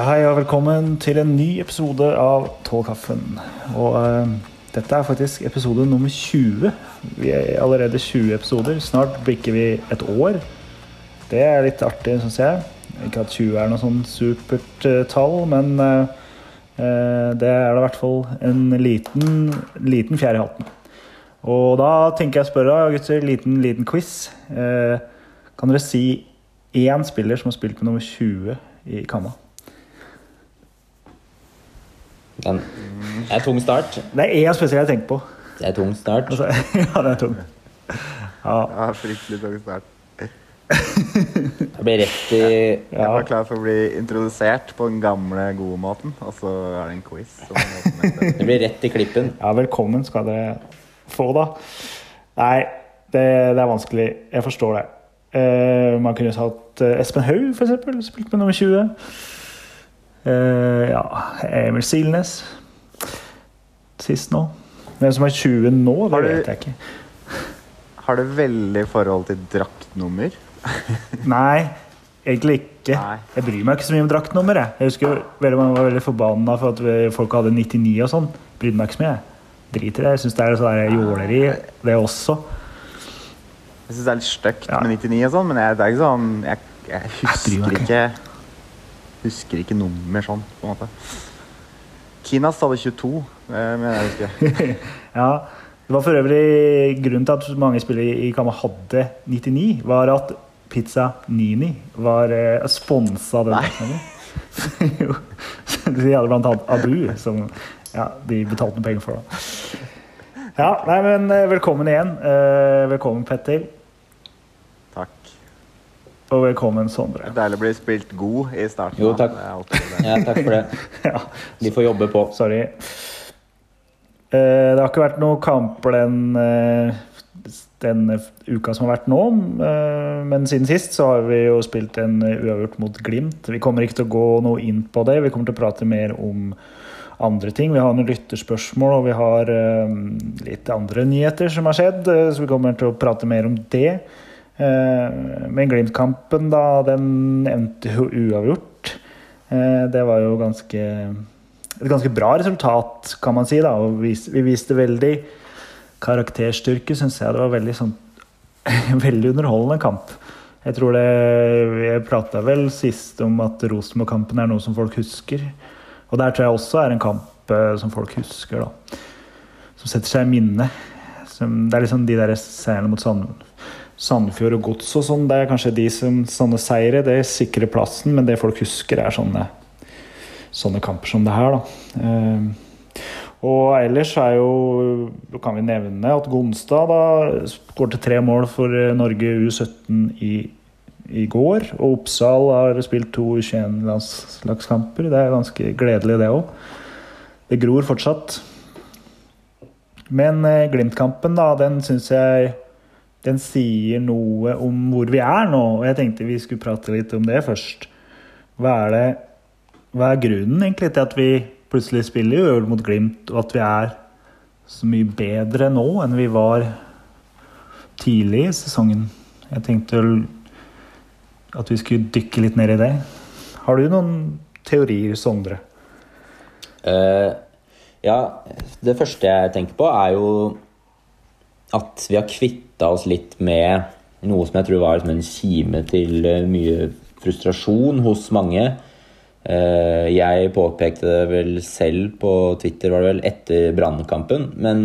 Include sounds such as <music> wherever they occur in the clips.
Hei og velkommen til en ny episode av Tålkaffen. Og uh, dette er faktisk episode nummer 20. Vi er allerede 20 episoder. Snart bikker vi et år. Det er litt artig, syns jeg. Ikke at 20 er noe sånn supert eh, tall, men eh, det er da i hvert fall en liten, liten fjær i hatten. Og da tenker jeg å spørre gutter, liten, liten quiz. Kan dere si én spiller som har spilt med nummer 20 i Kamma? Den det er tung start. Det er én spesiell jeg tenker på. Det er tung start. Altså, <laughs> ja, det er tung. Ja, Ja, fryktelig tung start. Jeg blir rett i Jeg ja. var klar for å bli introdusert på den gamle, gode måten, og så er det en quiz. Det blir rett i klippen. ja, velkommen skal dere få, da. Nei, det, det er vanskelig. Jeg forstår det. Uh, man kunne hatt eh, Espen Haug, for eksempel. Spilt med nummer 20. Eh, ja, Emil Silnes. Sist nå. Hvem som er 20 nå, det Har du- vet jeg ikke. Har du veldig forhold til draktnummer? <laughs> Nei, egentlig ikke. Nei. Jeg bryr meg ikke så mye om draktnummer. Jeg, jeg husker veldig mange var veldig forbanna for at folk hadde 99 og sånn. Brydde meg ikke så mye. jeg. Driter i det. Jeg syns det er sånn jåleri, det også. Jeg syns det er litt stygt Ja. med 99 og sånn, men jeg, det er ikke sånn Jeg, jeg Jeg husker meg ikke Husker ikke nummer sånn, på en måte. Kinas hadde 22, det mener jeg husker. <laughs> Ja, Det var for øvrig grunnen til at mange spillere i Kama hadde 99, var at Pizza Nini var eh, sponsa den. Nei. <laughs> jo. De hadde blant annet Abu, som ja, de betalte penger for. da. Ja, nei, men eh, velkommen igjen. Eh, velkommen, Petter. Og velkommen, Det Sondre. er deilig å bli spilt god i starten. Jo, takk. Det det. Ja, takk for det. <laughs> Ja, De får jobbe på. sorry. Eh, det har ikke vært noe kamp den, eh, den uka som har vært nå. eh, men siden sist så har vi jo spilt en uavgjort mot Glimt. Vi kommer ikke til å gå noe inn på det. Vi kommer til å prate mer om andre ting. Vi har noen lytterspørsmål, og vi har eh, litt andre nyheter som har skjedd. eh, så vi kommer til å prate mer om det. Eh, men Glimt-kampen, da, den endte jo uavgjort. Eh, det var jo ganske et ganske bra resultat, kan man si. da, og Vi viste veldig karakterstyrke, syns jeg. Det var veldig sånn <laughs> veldig underholdende kamp. Jeg tror det Jeg prata vel sist om at Rosenborg-kampen er noe som folk husker. Og der tror jeg også er en kamp eh, som folk husker, da. Som setter seg i minnet. Som, det er liksom de der seierne mot Sand, Sandefjord og Gods og sånn. Det er kanskje de som sånne seire. Det sikrer plassen, men det folk husker, er sånne sånne kamper som det her. Da. Eh, og ellers er jo kan vi nevne at Gonstad da skårte tre mål for eh, Norge U17 i, i går. Og Oppsal har spilt to U21-landslagskamper. Det er ganske gledelig, det òg. Det gror fortsatt. Men eh, Glimt-kampen, da, den syns jeg den sier noe om hvor vi er nå. Og jeg tenkte vi skulle prate litt om det først. Hva er det hva er grunnen egentlig til at vi plutselig spiller øl mot Glimt, og at vi er så mye bedre nå enn vi var tidlig i sesongen? Jeg tenkte at vi skulle dykke litt ned i det. Har du noen teorier, Sondre? Uh, ja, det første jeg tenker på, er jo at vi har kvitta oss litt med noe som jeg tror var en kime til eh, mye frustrasjon hos mange. Eh, Jeg påpekte det vel selv på Twitter var det vel etter brannkampen, men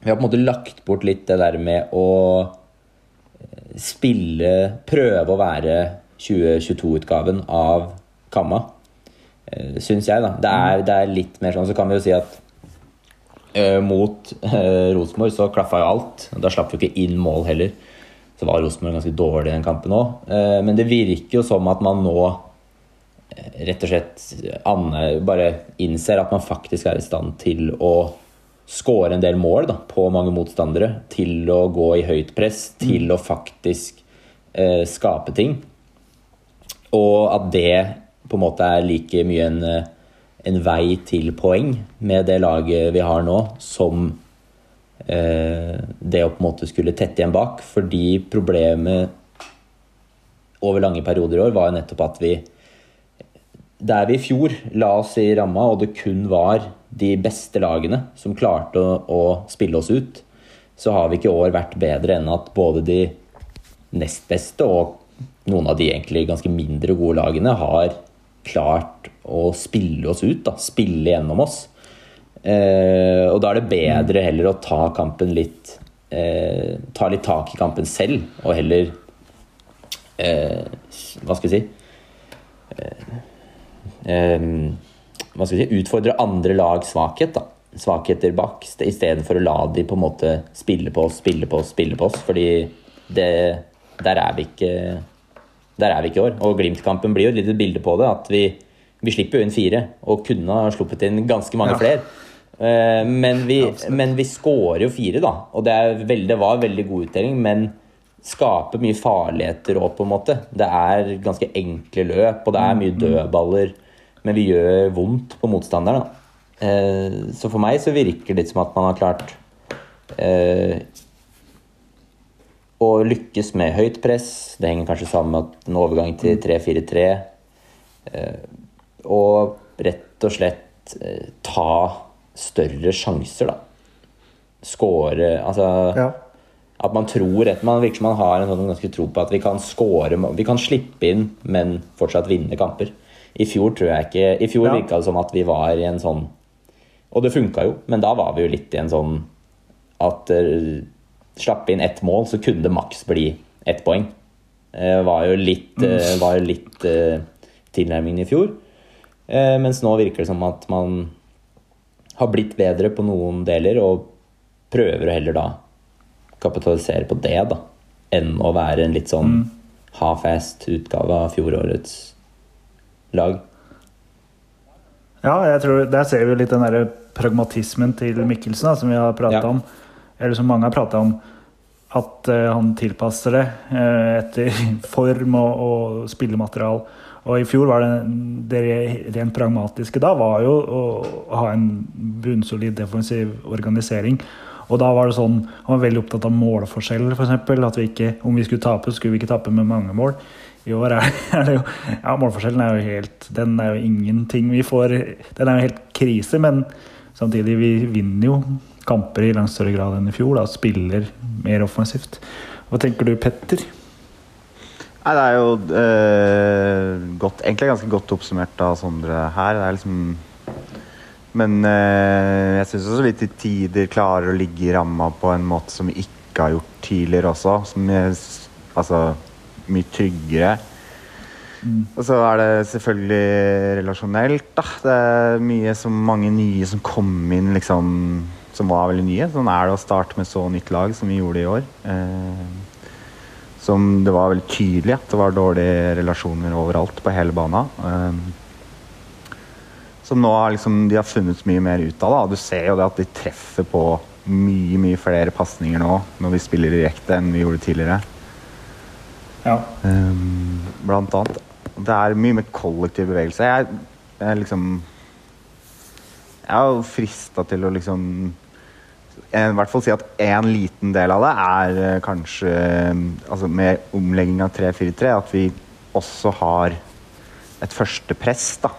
vi har på en måte lagt bort litt det der med å eh, spille Prøve å være 2022-utgaven av Kamma. Syns jeg, da. Det er, det er litt mer sånn. Så kan vi jo si at mot eh, Rosenborg så klaffa jo alt. Da slapp vi ikke inn mål heller. Så var Rosenborg ganske dårlig i den kampen òg. Eh, men det virker jo som at man nå eh, rett og slett Anne bare innser at man faktisk er i stand til å skåre en del mål da, på mange motstandere. Til å gå i høyt press, til å faktisk eh, skape ting. Og at det på en måte er like mye en, eh, en vei til poeng med det laget vi har nå, som eh, det å på en måte skulle tette igjen bak. Fordi problemet over lange perioder i år var jo nettopp at vi der vi i fjor la oss i ramma, og det kun var de beste lagene som klarte å, å spille oss ut, så har vi ikke i år vært bedre enn at både de nest beste og noen av de egentlig ganske mindre gode lagene har klart å spille oss ut. da, Spille gjennom oss. Eh, og da er det bedre heller å ta kampen litt eh, Ta litt tak i kampen selv, og heller eh, Hva skal jeg si eh, Hva skal vi si Utfordre andre lags svakhet. da svakheter bak, istedenfor å la de på en måte spille på oss, spille på oss, spille på oss. Fordi det, der er vi ikke der er vi ikke i år. Og Glimt-kampen blir jo et lite bilde på det. At vi, vi slipper jo inn fire, og kunne ha sluppet inn ganske mange ja. flere. Uh, men vi, ja, vi skårer jo fire, da. Og det, veldig, det var veldig god utdeling, men skaper mye farligheter òg, på en måte. Det er ganske enkle løp, og det er mye mm. dødballer. Men vi gjør vondt på motstanderen. da. Eh, så for meg så virker det litt som at man har klart eh, å lykkes med høyt press. Det henger kanskje sammen med en overgang til 3-4-3. Eh, og rett og slett eh, ta større sjanser, da. Skåre Altså ja. At man tror at Man virker som man har en sånn ganske tro på at vi kan score Vi kan slippe inn, men fortsatt vinne kamper. I fjor tror jeg ikke I fjor ja. virka det som at vi var i en sånn og det funka jo, men da var vi jo litt i en sånn at Slappe inn ett mål, så kunne det maks bli ett poeng. Uh, var jo litt, uh, var jo litt uh, tilnærmingen i fjor. Mens nå virker det som at man har blitt bedre på noen deler, og prøver å heller da kapitalisere på det, da. Enn å være en litt sånn mm. half-fast utgave av fjorårets lag. Ja, jeg tror, der ser vi litt den der pragmatismen til Mikkelsen, da, som vi har prata ja. om. Eller som mange har prata om. At uh, han tilpasser det uh, etter <laughs> form og, og spillematerial. Og i fjor var det, det rent pragmatiske da var jo å ha en bunnsolid defensiv organisering. Og da var det sånn, Han var veldig opptatt av målforskjell, f.eks. At vi ikke, om vi skulle tape, skulle vi ikke tape med mange mål. I år <laughs> er det jo Ja, målforskjellen er jo helt Den er jo ingenting vi får Den er jo helt krise, men samtidig, vi vinner jo kamper i langt større grad enn i fjor. Da, spiller mer offensivt. Hva tenker du, Petter? Nei, det er jo øh, godt, egentlig ganske godt oppsummert av Sondre her. Det er liksom Men øh, jeg syns også vi til tider klarer å ligge i ramma på en måte som vi ikke har gjort tidligere også. Som jeg, altså mye tryggere. Mm. Og så er det selvfølgelig relasjonelt. da. Det er mye som mange nye som kom inn liksom, som var veldig nye. Sånn er det å starte med så nytt lag som vi gjorde i år. Eh, som det var veldig tydelig at det var dårlige relasjoner overalt på hele banen. Eh, som nå har liksom, de har funnet mye mer ut av. da. Du ser jo det at de treffer på mye mye flere pasninger nå når vi spiller direkte enn vi gjorde tidligere. Ja. Um, blant annet. Det er mye mer kollektiv bevegelse. Jeg, jeg liksom Jeg er jo frista til å liksom i hvert fall si at en liten del av det er uh, kanskje um, altså med omlegging av 3-4-3 at vi også har et første press, da.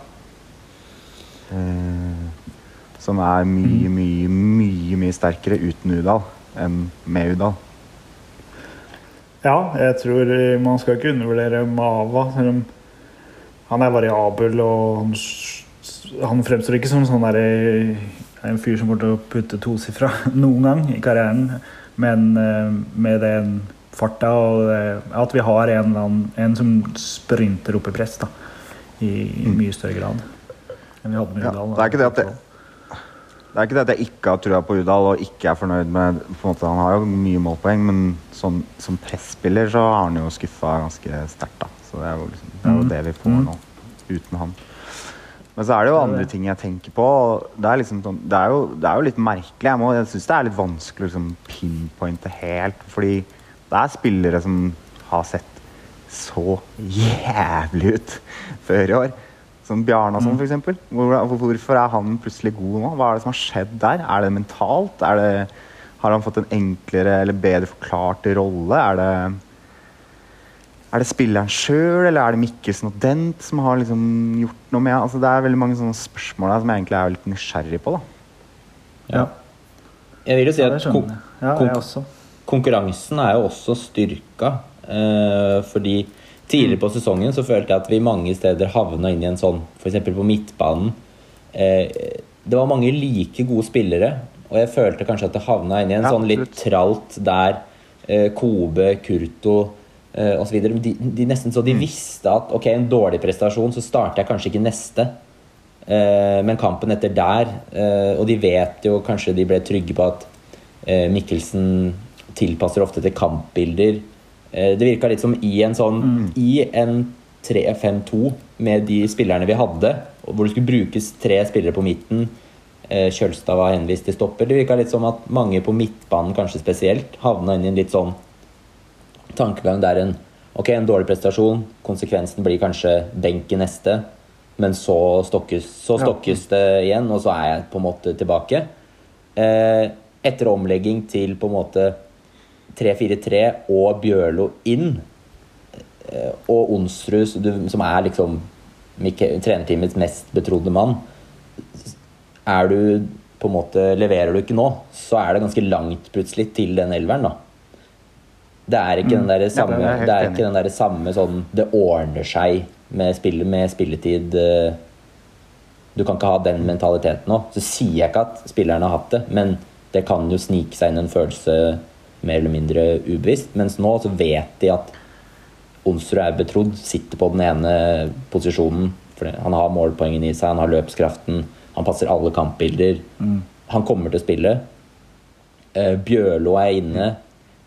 Uh, som er mye, mm. mye, mye, mye sterkere uten Udal enn med Udal. Ja, jeg tror man skal ikke undervurdere Mava. Han er variabel og han, han fremstår ikke som sånn der, en fyr som kommer til å putte tosifra <laughs> noen gang i karrieren. Men eh, med den farta og at vi har en, en, som sprinter opp i press da, i, i mye større grad enn vi hadde med Udal. Ja, det er ikke det at det det er ikke det at jeg ikke har trua på Udal og ikke er fornøyd med på en måte, Han har jo mye målpoeng, men som, som presspiller så har han jo skuffa ganske sterkt. Så det er, jo, liksom, det er jo mm. det vi får mm. nå, uten han. Men så er det jo andre ting jeg tenker på. Det er, liksom, sånn, det er, jo, det er jo, litt merkelig. Jeg, må, jeg syns det er litt vanskelig å liksom, pinpointe helt. Fordi det er spillere som har sett så jævlig ut før i år. Som Bjarnason, mm. f.eks. Hvor, hvorfor er han plutselig god nå? Hva er det som har skjedd der? Er det mentalt? Er det, har han fått en enklere eller bedre forklart rolle? Er det Er det spilleren sjøl, eller er det Mikkelsen og Dent som har liksom gjort noe med altså, Det er veldig mange sånne spørsmål der som jeg egentlig er litt nysgjerrig på. da. Ja, Jeg vil jo si ja at kon. Ja, kon- konkurransen er jo også styrka. Eh, fordi tidligere på sesongen så følte jeg at vi mange steder havna inn i en sånn F.eks. på midtbanen. Eh, det var mange like gode spillere, og jeg følte kanskje at det havna inn i en Ja, sånn litt tralt der eh, Kobe, Kurto eh, osv. De, de nesten så de Mm. visste at ok, en dårlig prestasjon, så starter jeg kanskje ikke neste. Eh, men kampen etter der eh, Og de vet jo kanskje de ble trygge på at Mikkelsen tilpasser ofte til kampbilder. Det virka litt som i en sånn I en 3-5-2 med de spillerne vi hadde, hvor det skulle brukes tre spillere på midten. Kjølstad var henvist til stopper. Det virka litt som at mange på midtbanen kanskje spesielt havna inn i en litt sånn tankegang der en Ok, en dårlig prestasjon. Konsekvensen blir kanskje benk i neste. Men så stokkes, så Ja. det igjen, og så er jeg på en måte tilbake. Eh, etter omlegging til på en måte 3-4-3 og Bjørlo inn, eh, og Onsrud, som er liksom trenerteamets mest betrodde mann, er du på en måte Leverer du ikke nå, så er det ganske langt plutselig til den elveren, da. Det er ikke den der samme, ja, det er det er den der samme sånn Det ordner seg med, spill, med spilletid. eh, Du kan ikke ha den mentaliteten nå. Så sier jeg ikke at spillerne har hatt det, men det kan jo snike seg inn en følelse mer eller mindre ubevisst. Mens nå så vet de at Onsrud er betrodd, sitter på den ene posisjonen. For han har målpoengene i seg, han har løpskraften, han passer alle kampbilder. Han kommer til å spille. Eh, Bjørlo er inne.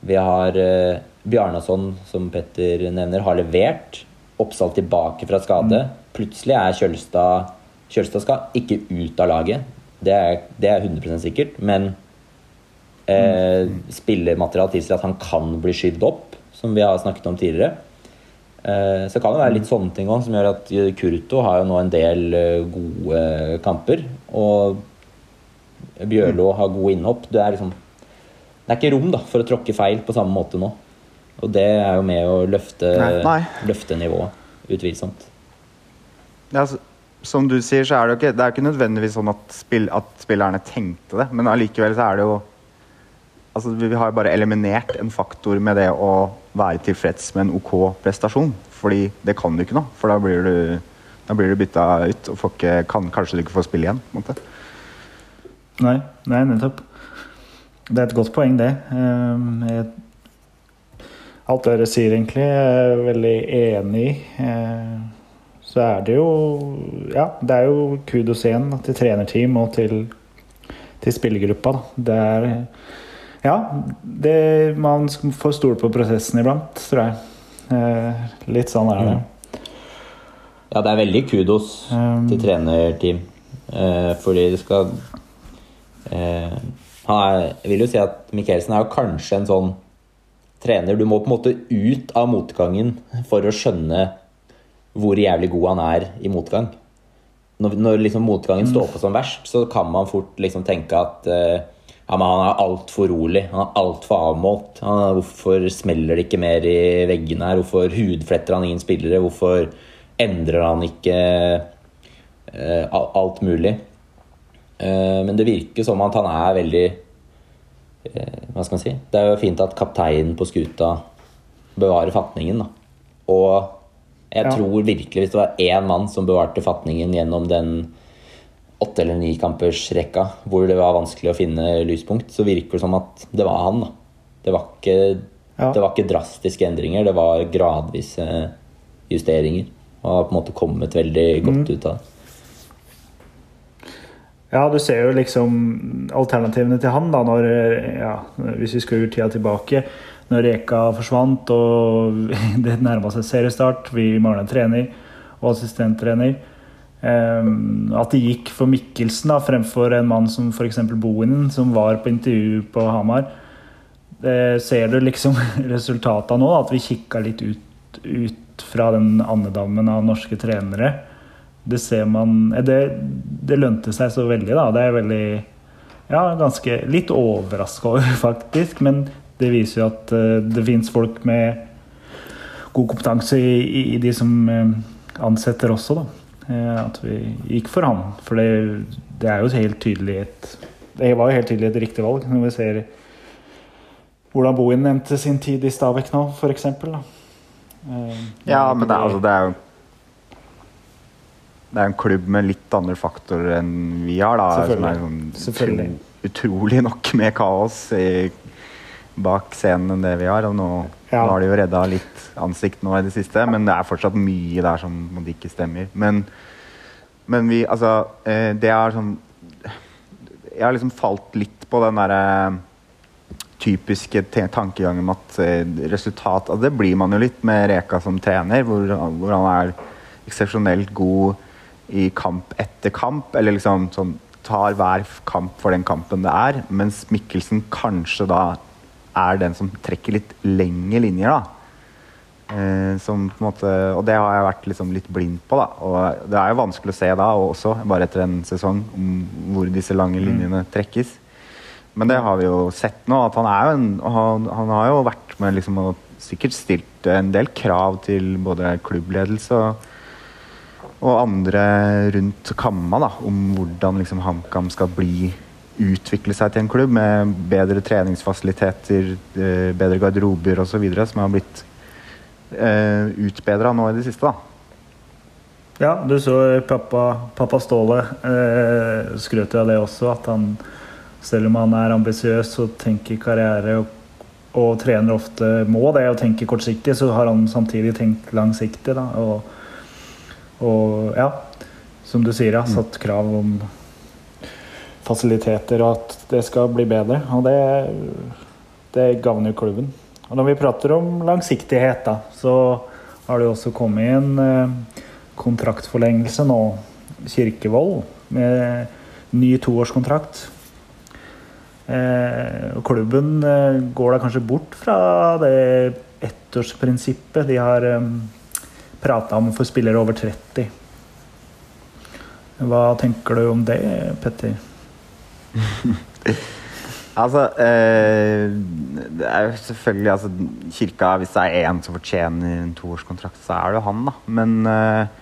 Vi har eh, Bjarnason, som Petter nevner, har levert. Oppsal tilbake fra skade. Plutselig er Kjølstad Kjølstad skal ikke ut av laget. Det er, det er 100 sikkert. Men eh, spillermaterialet tilsier at han kan bli skyvd opp, som vi har snakket om tidligere. Eh, så kan det være litt sånne ting òg, som gjør at Kurto har jo nå en del eh, gode kamper. Og Bjørlo har gode innhopp. Det er liksom det er ikke rom da, for å tråkke feil på samme måte nå. Og det er jo med å løfte, Nei, nei. løfte nivået. Utvilsomt. Ja, så, som du sier, så er det jo ikke, det er ikke nødvendigvis sånn at, spill, at spillerne tenkte det, men allikevel så er det jo Altså, vi har jo bare eliminert en faktor med det å være tilfreds med en OK prestasjon. Fordi det kan du ikke nå, for da blir du, da blir du bytta ut og får ikke, kan, kanskje du ikke får spille igjen. på en måte. Nei, nei, nettopp. Det er et godt poeng, det. Ehm, Jeg, alt dere sier, egentlig, er jeg veldig enig i. Eh, Så er det jo Ja, det er jo kudos igjen til trenerteam og til, til spillergruppa. Det er Ja, det, man får stole på prosessen iblant, tror jeg. Eh, Litt sånn er det. Ja, det er veldig kudos til trenerteam. Eh, fordi det skal eh, er, Jeg vil jo si at Mikkelsen er jo kanskje en sånn trener Du må på en måte ut av motgangen for å skjønne hvor jævlig god han er i motgang. Når, når liksom motgangen står på som verst, så kan man fort liksom tenke at uh, ja, men han er altfor rolig, han er altfor avmålt. Han, hvorfor smeller det ikke mer i veggene her? Hvorfor hudfletter han ingen spillere? Hvorfor endrer han ikke uh, alt mulig? Eh, men det virker som at han er veldig eh, Hva skal man si? Det er jo fint at kapteinen på skuta bevarer fatningen, da. Og jeg Ja. tror virkelig hvis det var én mann som bevarte fatningen gjennom den åtte- eller nikampersrekka hvor det var vanskelig å finne lyspunkt, så virker det som at det var han. da. Det var ikke, Ja. det var ikke drastiske endringer, det var gradvise justeringer. Og har på en måte kommet veldig godt ut av det. Ja, du ser jo liksom alternativene til han, da, når ja, Hvis vi skrur tida tilbake, når Reka forsvant og <laughs> det nærma seg seriestart, vi mangla en trener og assistenttrener. Um, at det gikk for Mikkelsen da, fremfor en mann som f.eks. Bohinen, som var på intervju på Hamar. Det ser du liksom <laughs> resultatet av nå, at vi kikka litt ut, ut fra den andedammen av norske trenere det ser man eh, det, det lønte seg så veldig, da. Det er veldig Ja, ganske Litt overraska over, <laughs> faktisk. Men det viser jo at eh, det fins folk med god kompetanse i, i, i de som eh, ansetter også, da. At vi gikk for han. For det, det er jo helt tydelig et Det var jo helt tydelig et riktig valg, når vi ser hvordan Bohin nevnte sin tid i Stabæk nå, f.eks. Ja, men det altså, det er jo Det er en klubb med litt andre faktorer enn vi har, da. Som er Selvfølgelig. sånn Selvfølgelig. utrolig nok med kaos i, bak scenen enn det vi har. Og nå, Ja. nå har de jo redda litt ansikt nå i det siste, men det er fortsatt mye der som på ikke stemmer. Men, men vi Altså, eh, det er sånn Jeg har liksom falt litt på den derre typiske tankegangen om at eh, resultat altså Det blir man jo litt med Reka som trener, hvor, hvor han er eksepsjonelt god i kamp etter kamp, eller liksom sånn tar hver kamp for den kampen det er, mens Mikkelsen kanskje da er den som trekker litt lengre linjer, da. Eh, som på en måte, og det har jeg vært liksom litt blind på. da, og Det er jo vanskelig å se da og også, bare etter en sesong, om hvor disse lange linjene trekkes. Men det har vi jo sett nå. at Han er jo en, han, han har jo vært med liksom og sikkert stilt en del krav til både klubbledelse og, og andre rundt Kamma da, om hvordan liksom HamKam skal bli utvikle seg til en klubb med bedre treningsfasiliteter, eh, bedre garderober osv. som har blitt uh, utbedra nå i det siste. da. Ja, du så pappa, pappa Ståle eh, skrøt av det også, at han selv om han er ambisiøs og tenker karriere og, og trener ofte må det og tenker kortsiktig, så har han samtidig tenkt langsiktig. Da, og, og ja, som du sier, ja, satt krav om fasiliteter og at det skal bli bedre. Og det, det gagner klubben. Og når vi prater om langsiktighet, da, så har det også kommet en eh, kontraktforlengelse nå. Kirkevold med ny toårskontrakt. Eh, og klubben eh, går da kanskje bort fra det ettårsprinsippet de har prata om for spillere over 30. Hva tenker du om det, Petter? <laughs> Altså eh, Det er jo selvfølgelig altså, Kirka, Hvis det er én som fortjener en toårskontrakt, så er det jo han, da. Men eh,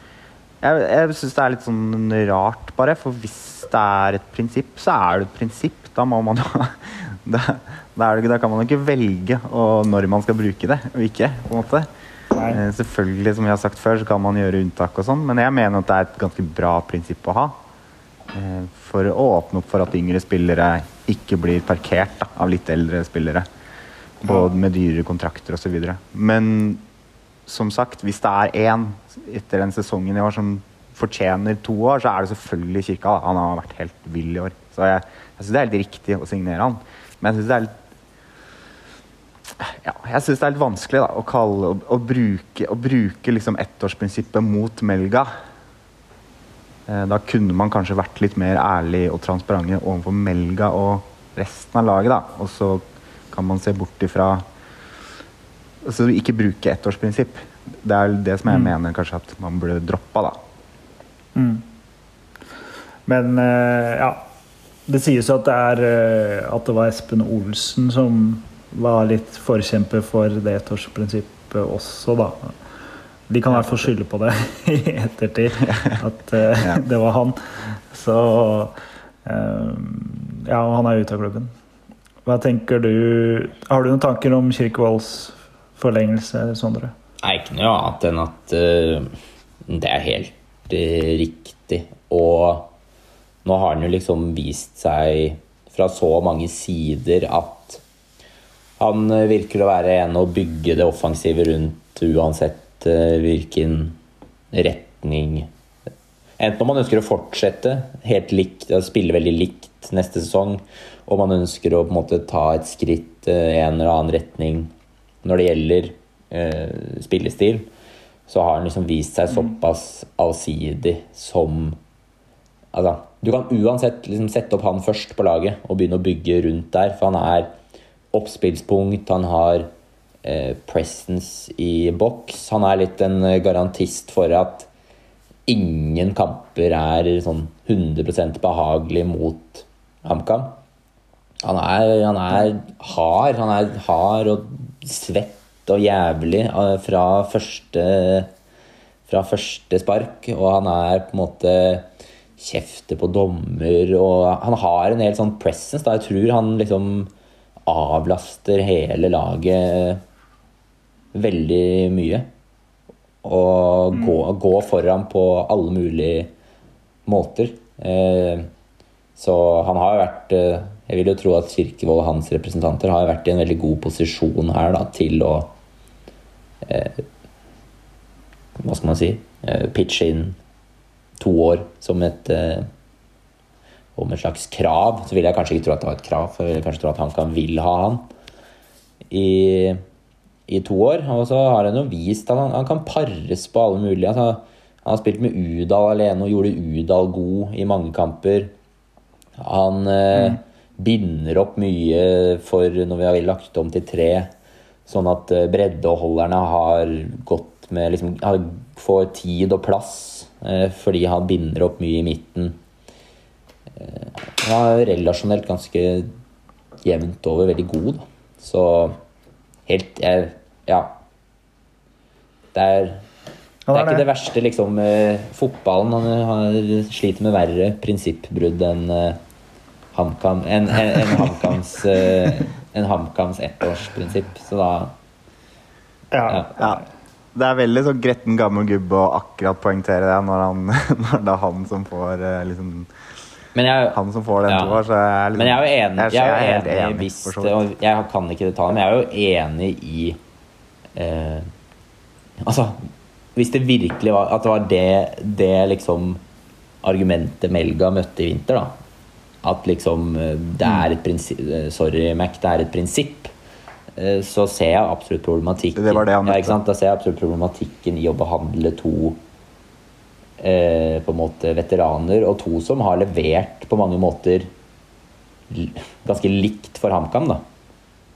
jeg, jeg syns det er litt sånn rart, bare. For hvis det er et prinsipp, så er det et prinsipp. Da må man jo <laughs> da, da, da kan man jo ikke velge og når man skal bruke det, og ikke. på en måte. Nei. Eh, selvfølgelig, som jeg har sagt før, så kan man gjøre unntak og sånn, men jeg mener at det er et ganske bra prinsipp å ha. Eh, For å åpne opp for at yngre spillere ikke blir parkert da, av litt eldre spillere. Både med dyrere kontrakter osv. Men som sagt, hvis det er én etter den sesongen i år som fortjener to år, så er det selvfølgelig Kirka. Da. Han har vært helt vill i år. Så jeg, jeg syns det er helt riktig å signere han. Men jeg synes det er litt ja, jeg synes det er litt vanskelig da, å, kalle, å, å bruke, å bruke liksom ettårsprinsippet mot Melga. Eh, Da kunne man kanskje vært litt mer ærlig og transparente overfor Melga og resten av laget. da. Og så kan man se bort ifra Altså ikke bruke ettårsprinsipp. Det er det som jeg mener kanskje at man burde droppa, da. Mm. Men eh, ja Det sies jo at det, er, eh, at det var Espen Olsen som var litt forkjemper for det ettårsprinsippet også, da. De kan i hvert fall skylde på det <laughs> i ettertid, at <laughs> uh, det var han. Så uh, Ja, og han er ute av klubben. Hva tenker du Har du noen tanker om Kirkevolds forlengelse, Sondre? Nei, ikke noe annet enn at uh, det er helt riktig. Og nå har han jo liksom vist seg fra så mange sider at han eh, virker å være en å bygge det offensive rundt uansett eh, hvilken retning. Enten om man ønsker å fortsette helt likt, spille veldig likt neste sesong, og man ønsker å på en måte ta et skritt eh, i en eller annen retning når det gjelder eh, spillestil, så har han liksom vist seg såpass allsidig som Altså, du kan uansett liksom sette opp han først på laget og begynne å bygge rundt der, for han er oppspillspunkt, han har eh, presence i boks. Han er litt en eh, garantist for at ingen kamper er sånn 100% behagelig mot HamKam. Han han er hard. Han er hard og svett og jævlig eh, fra første, fra første spark. Og han er på en måte kjefter på dommer, og han har en hel sånn presence. Da. Jeg tror han liksom avlaster hele laget veldig mye. Og mm. gå, gå, foran på alle mulige måter. Eh, så han har vært eh, Jeg vil jo tro at Kirkevold og hans representanter har vært i en veldig god posisjon her da, til å eh, Hva skal man si eh, Pitche inn to år som et eh, om et slags krav. Så vil jeg kanskje ikke tro at det var et krav, for jeg vil kanskje tro at han kan vil ha han i, i to år. Og så har han jo vist at han, han kan pares på alle mulige. Altså, han har spilt med Udal alene og gjorde Udal god i mange kamper. Han eh, mm. binder opp mye for når vi har lagt om til tre, sånn at eh, breddeholderne har gått med liksom, Får tid og plass eh, fordi han binder opp mye i midten. Eh, han er relasjonelt ganske jevnt over veldig god, da. Så helt jeg, Ja. Det er det er ikke det verste, liksom. Fotballen han, han sliter med verre prinsippbrudd enn HamKam En, en, en HamKams uh, en HamKams ettårsprinsipp, så da ja. ja. ja. Det er veldig så gretten gammel gubbe å akkurat poengtere det når, han, <laughs> når det er han som får uh, liksom jeg, han som får den ja. toa, så jeg er liksom, Men jeg er jo enig, jeg, jeg er enig, enig hvis, og Jeg kan ikke detaljer, men jeg er jo enig i eh, Altså, hvis det virkelig var At det var det, det liksom argumentet Melga møtte i vinter, da at liksom eh, det er et prinsipp eh, Sorry, Mac, det er et prinsipp. Eh, så ser jeg absolutt problematikken det var det ja, Da ser jeg absolutt problematikken i å behandle to eh, på en måte veteraner, og to som har levert på mange måter ganske likt for HamKam. da.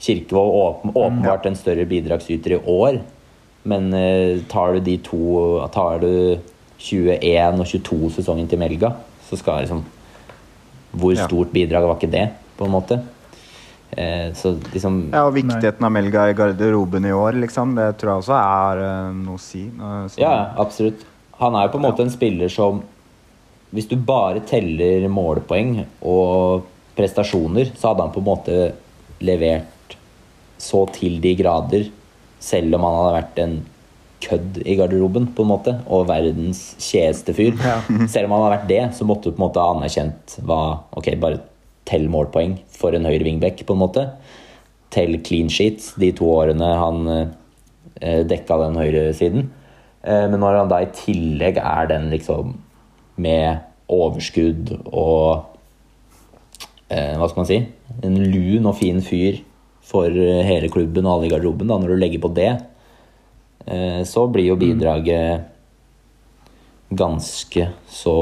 Kirkevold åpen, mm, åpenbart en større bidragsyter i år, men eh, tar du de to Tar du 21 og 22-sesongen til Melga, så skal liksom hvor stort bidrag var ikke det, på en måte? Eh, så liksom Ja, og viktigheten av Melga i garderoben i år, liksom, det tror jeg også er uh, noe å si. Uh, ja, absolutt. Han er jo på en måte en spiller som Hvis du bare teller målpoeng og prestasjoner, så hadde han på en måte levert så til de grader, selv om han hadde vært en kødd i garderoben, på en måte, og verdens kjeeste fyr. Ja. <laughs> Selv om han hadde vært det, så måtte du på en måte ha anerkjent hva Ok, bare tell målpoeng for en høyre wingback, på en måte. Tell clean sheets de to årene han eh, dekka den høyresiden. Eh, men når han da i tillegg er den liksom med overskudd og eh, Hva skal man si? En lun og fin fyr for hele klubben og alle i garderoben, da, når du legger på det, Eh, så blir jo bidraget ganske så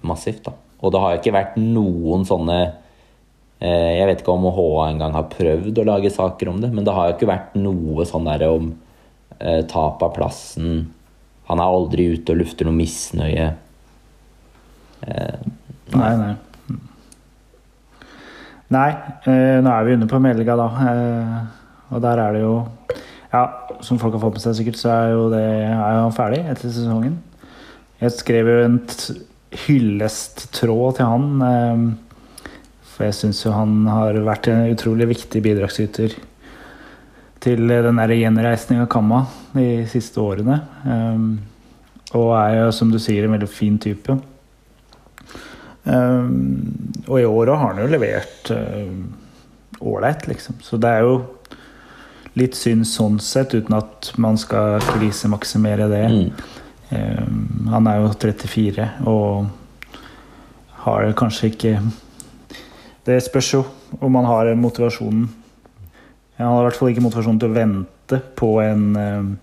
massivt, da. Og det har jo ikke vært noen sånne eh, Jeg vet ikke om HA engang har prøvd å lage saker om det, men det har jo ikke vært noe sånn der om tap av plassen. Han er aldri ute og lufter noe misnøye. nei, nei. Nei, nå er vi inne på Melga, da. og der er det jo ja, som folk har fått med seg sikkert, så er jo det er jo ferdig etter sesongen. Jeg skrev jo en hyllesttråd til han. For jeg syns jo han har vært en utrolig viktig bidragsyter til den der gjenreisninga av Kamma de siste årene. Ehm, og er jo, som du sier, en veldig fin type. Ehm, og i år har han jo levert ålreit, liksom. Så det er jo litt synd sånn sett, uten at man skal krisemaksimere det. Mm. Um, han er jo 34 og har kanskje ikke Det spørs jo om han har motivasjonen. Han har i hvert fall ikke motivasjon til å vente på en um,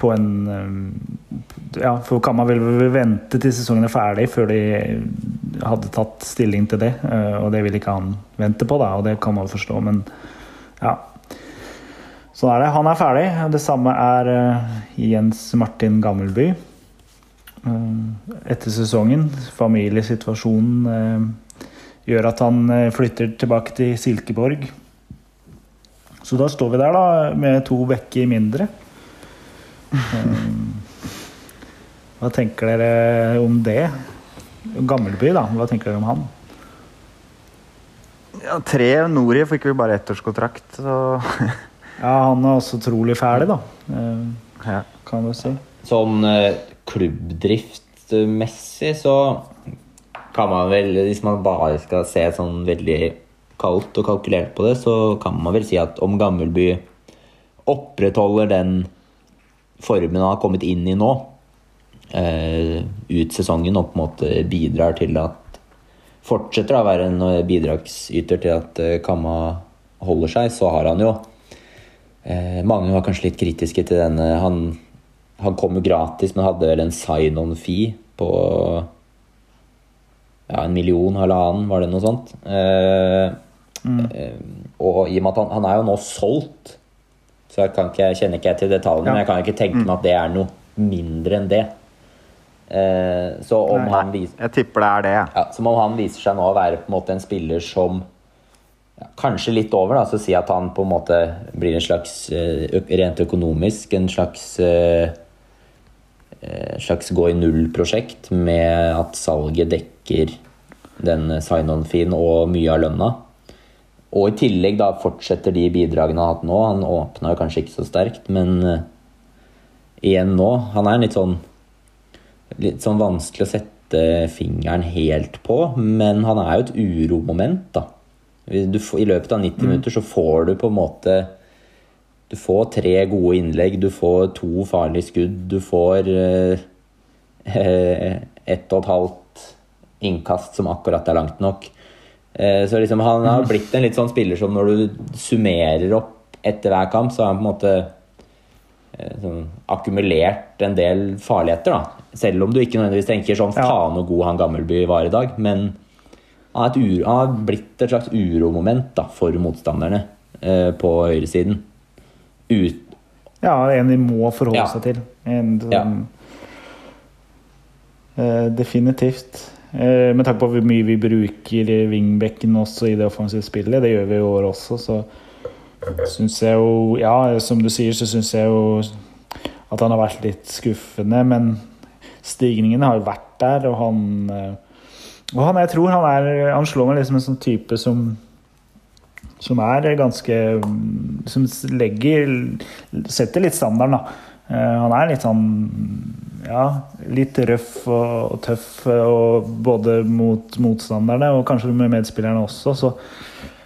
på en um, Ja, for Kamma ville vente til sesongen er ferdig før de hadde tatt stilling til det. Uh, og det vil ikke han vente på, da, og det kan man forstå, men ja. Sånn er det. Han er ferdig. Det samme er Jens Martin Gammelby. Etter sesongen. Familiesituasjonen gjør at han flytter tilbake til Silkeborg. Så da står vi der da med to bekker mindre. Um, hva tenker dere om det? Gammelby, da. Hva tenker dere om han? Ja, tre Nori fikk vi bare ettårskontrakt, så Ja, han er også utrolig ferdig, da. Eh. Kan du si. Sånn eh, klubbdriftmessig så kan man vel, hvis man bare skal se sånn veldig kaldt og kalkulert på det, så kan man vel si at om Gammelby opprettholder den formen han har kommet inn i nå, eh, ut sesongen og på en måte bidrar til at Fortsetter å være en eh, bidragsyter til at eh, Kamma holder seg, så har han jo Mange var kanskje litt kritiske til denne. Han, han kom jo gratis, men hadde vel en sign-on-fee på ja, en million, halvannen, var det noe sånt? Eh, eh, og i og med at han, han er jo nå solgt, så jeg, kan ikke, kjenner ikke jeg til detaljene, Ja. men jeg kan ikke tenke meg at det er noe mindre enn det. Eh, så om Nei. han viser Jeg tipper det er det. ja, Som om han viser seg nå å være på en måte en spiller som ja, Kanskje litt over, da, så si at han på en måte blir en slags eh, rent økonomisk en slags eh, eh, slags gå i null-prosjekt med at salget dekker den sign-on-fin og mye av lønna. Og i tillegg da fortsetter de bidragene han har hatt nå. Han åpna jo kanskje ikke så sterkt, men eh, igjen nå Han er litt sånn litt sånn vanskelig å sette fingeren helt på, men han er jo et uromoment, da. Du, I løpet av 90 minutter så får du på en måte Du får tre gode innlegg, du får to farlige skudd, du får eh, <laughs> eh, ett og et halvt innkast som akkurat er langt nok. Eh, så liksom han har blitt en litt sånn spiller som når du summerer opp etter hver kamp, så har han på en måte eh, sånn, akkumulert en del farligheter. da. Selv om du ikke nødvendigvis tenker sånn faen hvor god han Gammelby var i dag. Men han har blitt et slags uromoment da, for motstanderne eh, på høyresiden. Ut, Ja, en de må forholde Ja. seg til. En, sånn, Ja. eh, definitivt. Eh, med tanke på hvor mye vi bruker wingbacken også i det offensive spillet, det gjør vi i år også, så syns jeg jo Ja, som du sier, så syns jeg jo at han har vært litt skuffende, men stigningen har jo vært der, og han eh, Og han, jeg tror han er Han slår meg liksom en sånn type som som er ganske Som legger Setter litt standarden, da. Eh, han er litt sånn Ja, litt røff og, tøff, og både mot motstanderne og kanskje med medspillerne også, så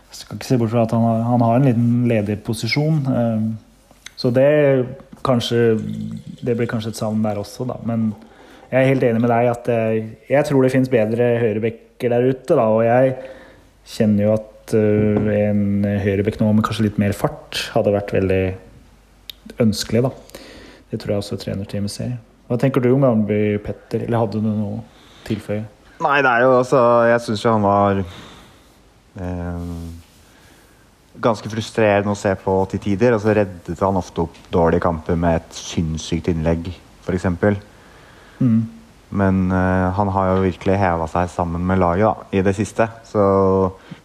jeg skal ikke se bort fra at han har, han har en liten ledig posisjon. Eh, så det kanskje Det blir kanskje et savn der også, da. Men jeg er helt enig med deg at jeg, jeg tror det finnes bedre høyrebekker der ute, da. Og jeg kjenner jo at en høyrebekk nå med kanskje litt mer fart hadde vært veldig ønskelig, da. Det tror jeg også trenerteamet ser. Hva tenker du om Gamleby, Petter? Eller hadde du noe å tilføye? Nei, det er jo altså Jeg syns jo han var eh, ganske frustrerende å se på til tider. Og så reddet han ofte opp dårlige kamper med et sinnssykt innlegg, f.eks. Mm. Men eh, han har jo virkelig heva seg sammen med laget da, i det siste. Så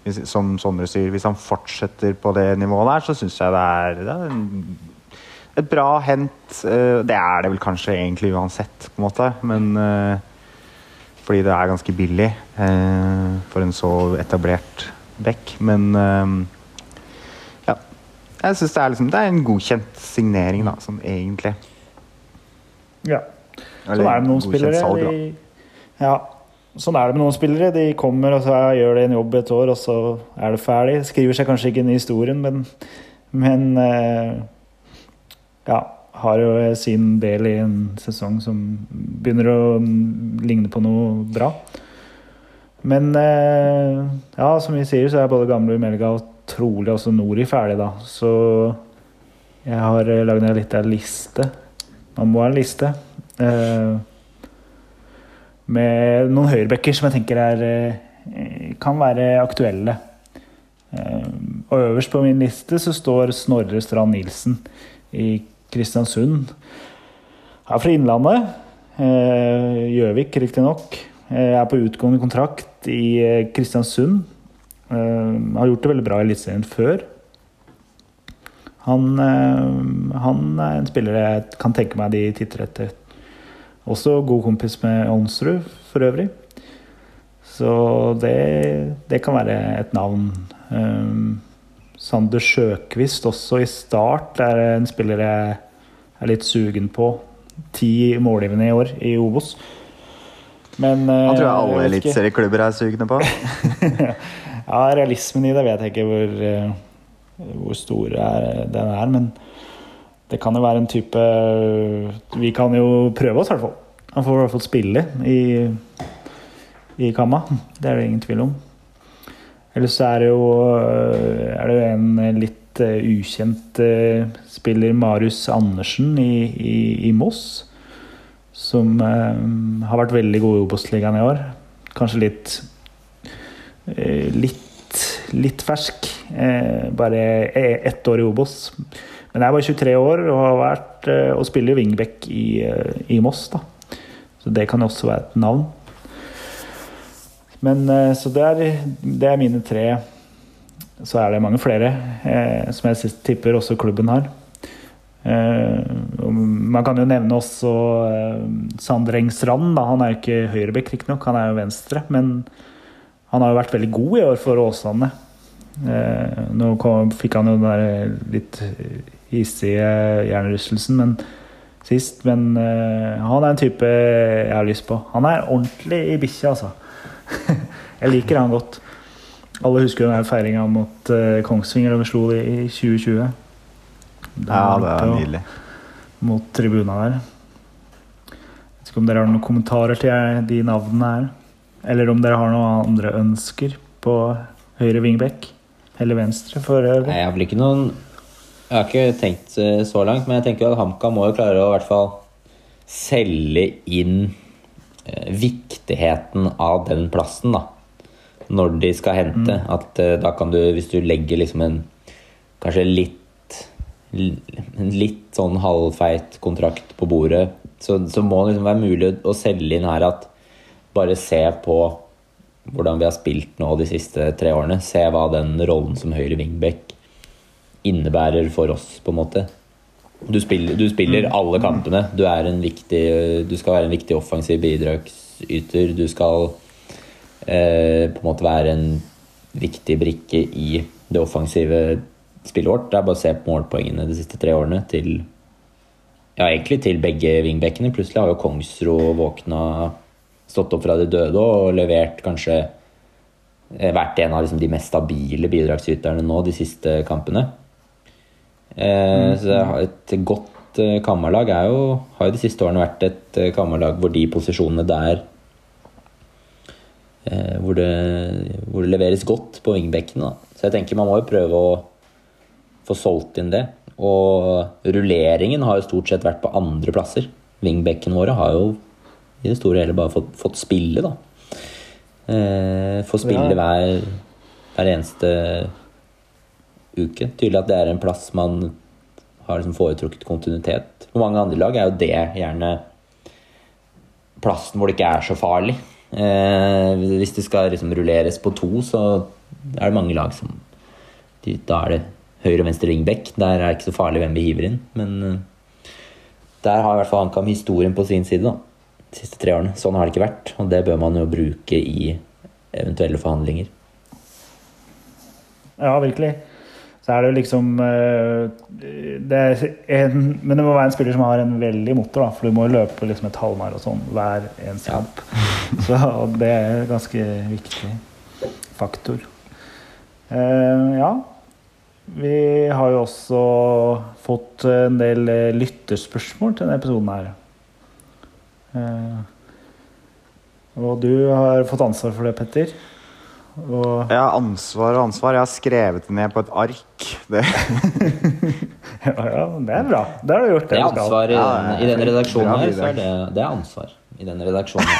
hvis, som Sondre sier, hvis han fortsetter på det nivået der, så syns jeg det er, det er en, et bra hent. Eh, det er det vel kanskje egentlig uansett, på en måte. Men eh, fordi det er ganske billig eh, for en så etablert back. Men ja. Jeg syns det, liksom, det er en godkjent signering, da, sånn egentlig. Ja. Sånn er det med noen spillere. salg, de, ja, sånn er det med noen spillere. De kommer og så gjør de en jobb et år, og så er det ferdig. Skriver seg kanskje ikke inn i historien, men, men ja, har jo sin del i en sesong som begynner å ligne på noe bra. Men eh, ja, som vi sier, så er både gamle Melga og trolig også Nori ferdig, da. Så jeg har lagd en liste. Man må ha en liste. eh, med noen høyrebacker som jeg tenker er, eh, kan være aktuelle. Og øverst på min liste så står Snorre Strand Nilsen i Kristiansund. Er fra Innlandet. eh, Gjøvik, riktignok. Jeg er på utgående kontrakt i eh, Kristiansund. Jeg har gjort det veldig bra i Eliteserien før. Han, eh, han er en spiller jeg kan tenke meg de titter etter. Også god kompis med Onsrud, for øvrig. Så det, det kan være et navn. Sander Sjøkvist også i start er en spiller jeg er litt sugen på. Ti målgivende i år i Obos. Men Han tror jeg eh, alle eliteserieklubber er sugne på. <laughs> Ja, realismen i det vet jeg ikke hvor, eh, hvor stor den er, men det kan jo være en type Vi kan jo prøve oss, i hvert fall. Han får i hvert fall spille i, i Kamma. Det er det ingen tvil om. Ellers er det jo, øh, er det en litt øh, ukjent spiller, Marius Andersen i, i, i Moss. Som har vært veldig god i Obos-ligaen i år. Kanskje litt litt, litt fersk. Eh, bare e- ett år i Obos. Men jeg er bare 23 år og har vært og spiller wingback i, i Moss. da. Så det kan også være et navn. Men eh, Så det er, det er mine tre. Så er det mange flere eh, som jeg tipper også klubben har. Eh, man kan jo nevne også eh, Sander Engsrand. Han er jo ikke høyrebekk, riktignok, han er jo venstre. Men han har jo vært veldig god i år for Åsane. Eh, nå kom, fikk han jo den der litt hissige hjernerystelsen men, sist, men eh, han er en type jeg har lyst på. Han er ordentlig i bikkja, altså. <laughs> jeg liker han godt. Alle husker jo den feiringa mot eh, Kongsvinger da vi slo det i 2020. Ja, det var er nydelig. Mot tribuna der. Vet ikke om dere har noen kommentarer til de navnene her? Eller om dere har noen andre ønsker på høyre vingbekk Eller venstre, for øvrig? Nei, jeg har vel ikke noen Jeg har ikke tenkt eh, så langt, men jeg tenker at HamKam må jo klare å i hvert fall selge inn eh, viktigheten av den plassen, da. Når de skal hente. At eh, da kan du, hvis du legger liksom en kanskje litt en litt sånn halvfeit kontrakt på bordet, så, så må det liksom være mulig å selge inn her at bare se på hvordan vi har spilt nå de siste tre årene. Se hva den rollen som høyre wingback innebærer for oss, på en måte. Du spiller, du spiller alle kampene. Du, en viktig, du skal være en viktig offensiv bidragsyter. Du skal eh, på en måte være en viktig brikke i det offensive spillet vårt. Det er bare å se på målpoengene de siste tre årene til ja, egentlig til begge wingbackene. Plutselig har jo Kongsro våkna, stått opp fra de døde og levert kanskje eh, vært en av liksom, de mest stabile bidragsyterne nå de siste kampene. Eh, så et godt eh, kammerlag er jo, har jo de siste årene vært et eh, kammerlag hvor de posisjonene der eh, hvor, det, hvor det leveres godt på vingbekkene. Så jeg tenker man må jo prøve å få solgt inn det. Og rulleringen har jo stort sett vært på andre plasser. Vingbekkene våre har jo i det store og hele bare fått, fått spille, da. Eh, få spille Ja. hver, hver eneste uke. Tydelig at det er en plass man har liksom foretrukket kontinuitet. For mange andre lag er jo det gjerne plassen hvor det ikke er så farlig. Eh, hvis det skal liksom rulleres på to, så er det mange lag som Da er det høyre og venstre ringbekk. Der er det ikke så farlig hvem vi hiver inn. Men eh, der har i hvert fall HamKam historien på sin side. da de siste tre årene. Sånn har det ikke vært, og det bør man jo bruke i eventuelle forhandlinger. Ja, virkelig. Så er det jo liksom eh, det en, Men det må være en spiller som har en veldig motor, da, for du må løpe liksom et halvmaraton hver eneste kamp. <laughs> Så det er en ganske viktig faktor. Eh, ja. Vi har jo også fått en del eh, lytterspørsmål til denne episoden her. Eh, og du har fått ansvar for det, Petter. Og har ansvar og ansvar. Jeg har skrevet det ned på et ark. Det, <laughs> Ja, ja, det er bra. Det har du gjort. Det er ansvar i, Ja, den, i denne redaksjonen bra her. så er det, det er ansvar i denne redaksjonen.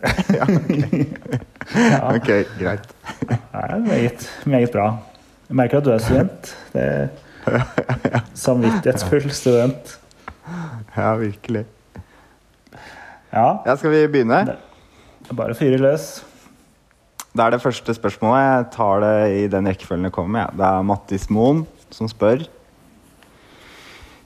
<laughs> <laughs> ok, greit. Det er meget, meget bra. Jeg merker at du er student. Det er Samvittighetsfull student. Ja, virkelig. Ja, Ja, skal vi begynne? bare fyre løs. Det er det første spørsmålet. Jeg tar det i den rekkefølgen det kommer. Ja. Det er Mattis Moen som spør.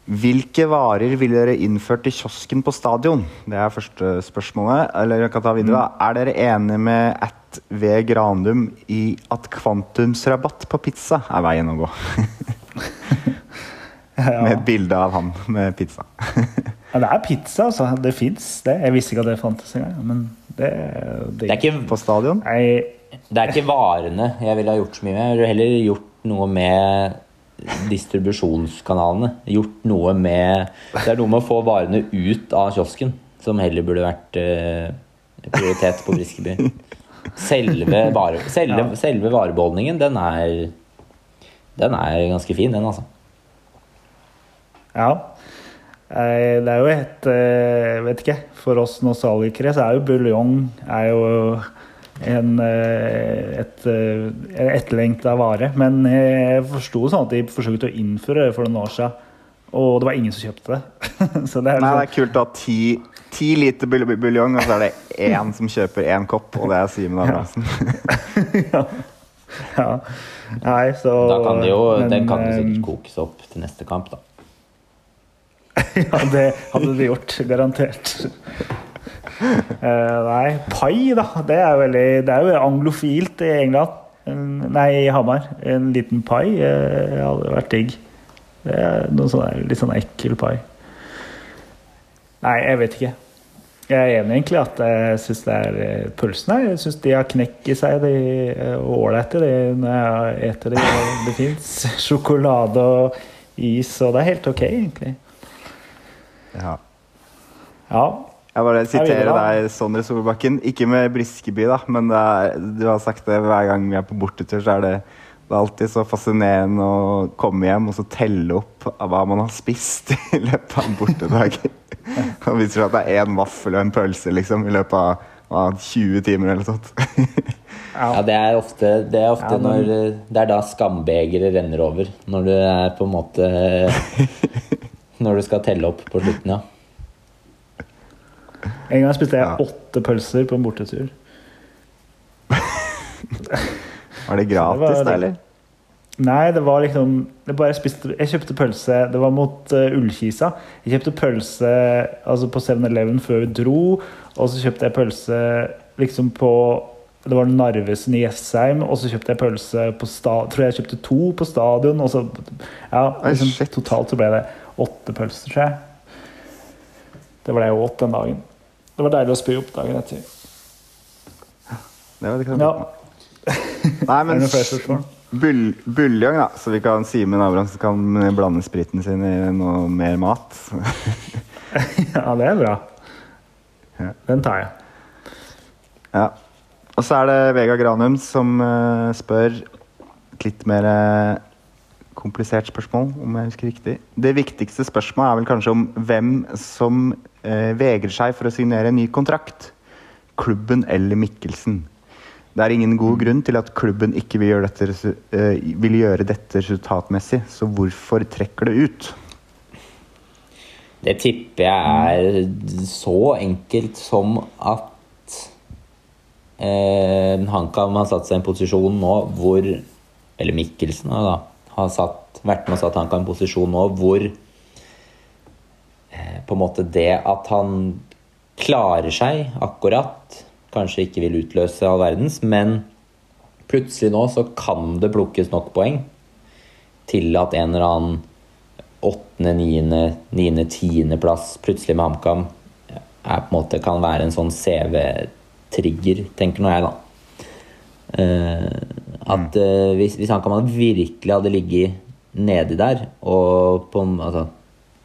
Hvilke varer ville dere innført i kiosken på stadion? Det er første spørsmålet. Eller jeg kan ta videre. Mm. Er dere enige med at V. Granum i at kvantumsrabatt på pizza er veien å gå? <laughs> Med et bilde av han med pizza. Ja, det er pizza, altså. Det fins. Jeg visste ikke at det fantes engang. Men det, Det er ikke, På stadion? Nei, det er ikke varene jeg ville ha gjort så mye med. Jeg ville heller gjort noe med distribusjonskanalene. Gjort noe med Det er noe med å få varene ut av kiosken som heller burde vært eh, prioritet på Briskeby. Selve, vare, selve, selve varebeholdningen, den er Den er ganske fin, den, altså. Ja. Eh, Det er jo et eh, Vet ikke. For oss nostalgikere så er jo buljong er jo en, et, et, eh, etterlengta vare. Men jeg forsto sånn at de forsøkte å innføre det for noen år siden. Og det var ingen som kjøpte det. <laughs> så det er Nei, det liksom, er kult å ha ti, ti liter bul- bul- buljong, og så er det én som kjøper én kopp, og det er Simen Abrahamsen. <laughs> ja. Nei, så Da kan det jo, men, den kan jo eh, sikkert kokes opp til neste kamp, da. <laughs> Ja, det hadde de gjort. Garantert. Uh, nei, pai, da. Det er, veldig, det er jo anglofilt i England. Nei, i Hamar. En liten pai uh, hadde vært digg. Det er noe sånn litt sånn ekkel pai. Nei, jeg vet ikke. Jeg er enig egentlig at jeg syns det er eh, pølsene. Jeg syns de har knekk i seg, de ålreite de, når jeg eter de. Det fins <laughs> sjokolade og is, og det er helt ok, egentlig. Ja. Ja. Jeg bare siterer deg, Sondre Solbakken. Ikke med Briskeby, da, men det er, du har sagt det hver gang vi er på bortetur, så er det, det er alltid så fascinerende å komme hjem og så telle opp av hva man har spist <laughs> i løpet av en bortedag. <laughs> Og viser seg at det er én vaffel og en pølse liksom, i løpet av, av 20 timer eller noe sånt. <laughs> Ja, det er ofte, det er ofte Ja, men- når Det er da skambegeret renner over. Når du er på en måte Når du skal telle opp på slutten, ja. En gang spiste jeg Ja. åtte pølser på en bortetur. <laughs> Var det gratis, det var- da, eller? Nei, det var liksom det bare jeg, spiste, jeg kjøpte pølse Det var mot uh, Ullkisa. Jeg kjøpte pølse altså på 7-Eleven før vi dro. Og så kjøpte jeg pølse liksom på Det var Narvesen i Jessheim. Og så kjøpte jeg pølse på sta, Tror jeg kjøpte to på stadion. Og så, ja, liksom, totalt så ble det åtte pølser, tror jeg. Det ble jeg åt den dagen. Det var deilig å spy opp dagen etter. Det var det Ja. <laughs> Nei, men bull, buljong, da. Så vi kan Simen Abrahamsen kan blande spriten sin i noe mer mat. <laughs> Ja, det er bra. Den tar jeg. Ja. Og så er det Vega Granum som eh, spør litt mer eh, komplisert spørsmål, om jeg husker riktig. Det viktigste spørsmålet er vel kanskje om hvem som eh, vegrer seg for å signere en ny kontrakt. Klubben eller Mikkelsen. Det er ingen god grunn til at klubben ikke vil gjøre dette, eh, vil gjøre dette resultatmessig, så hvorfor trekker det ut? Det tipper jeg er så enkelt som at eh, han kan ha satt seg i en posisjon nå hvor Eller Mikkelsen da, har satt, vært med og satt han i en posisjon nå hvor eh, på en måte det at han klarer seg akkurat, kanskje ikke vil utløse all verdens, men plutselig nå så kan det plukkes nok poeng til at en eller annen åttende, niende, niende, tiendeplass plutselig med HamKam er på en måte kan være en sånn CV-trigger, tenker nå jeg, da. Eh, at uh, hvis, hvis HamKam virkelig hadde ligget nedi der, og på altså,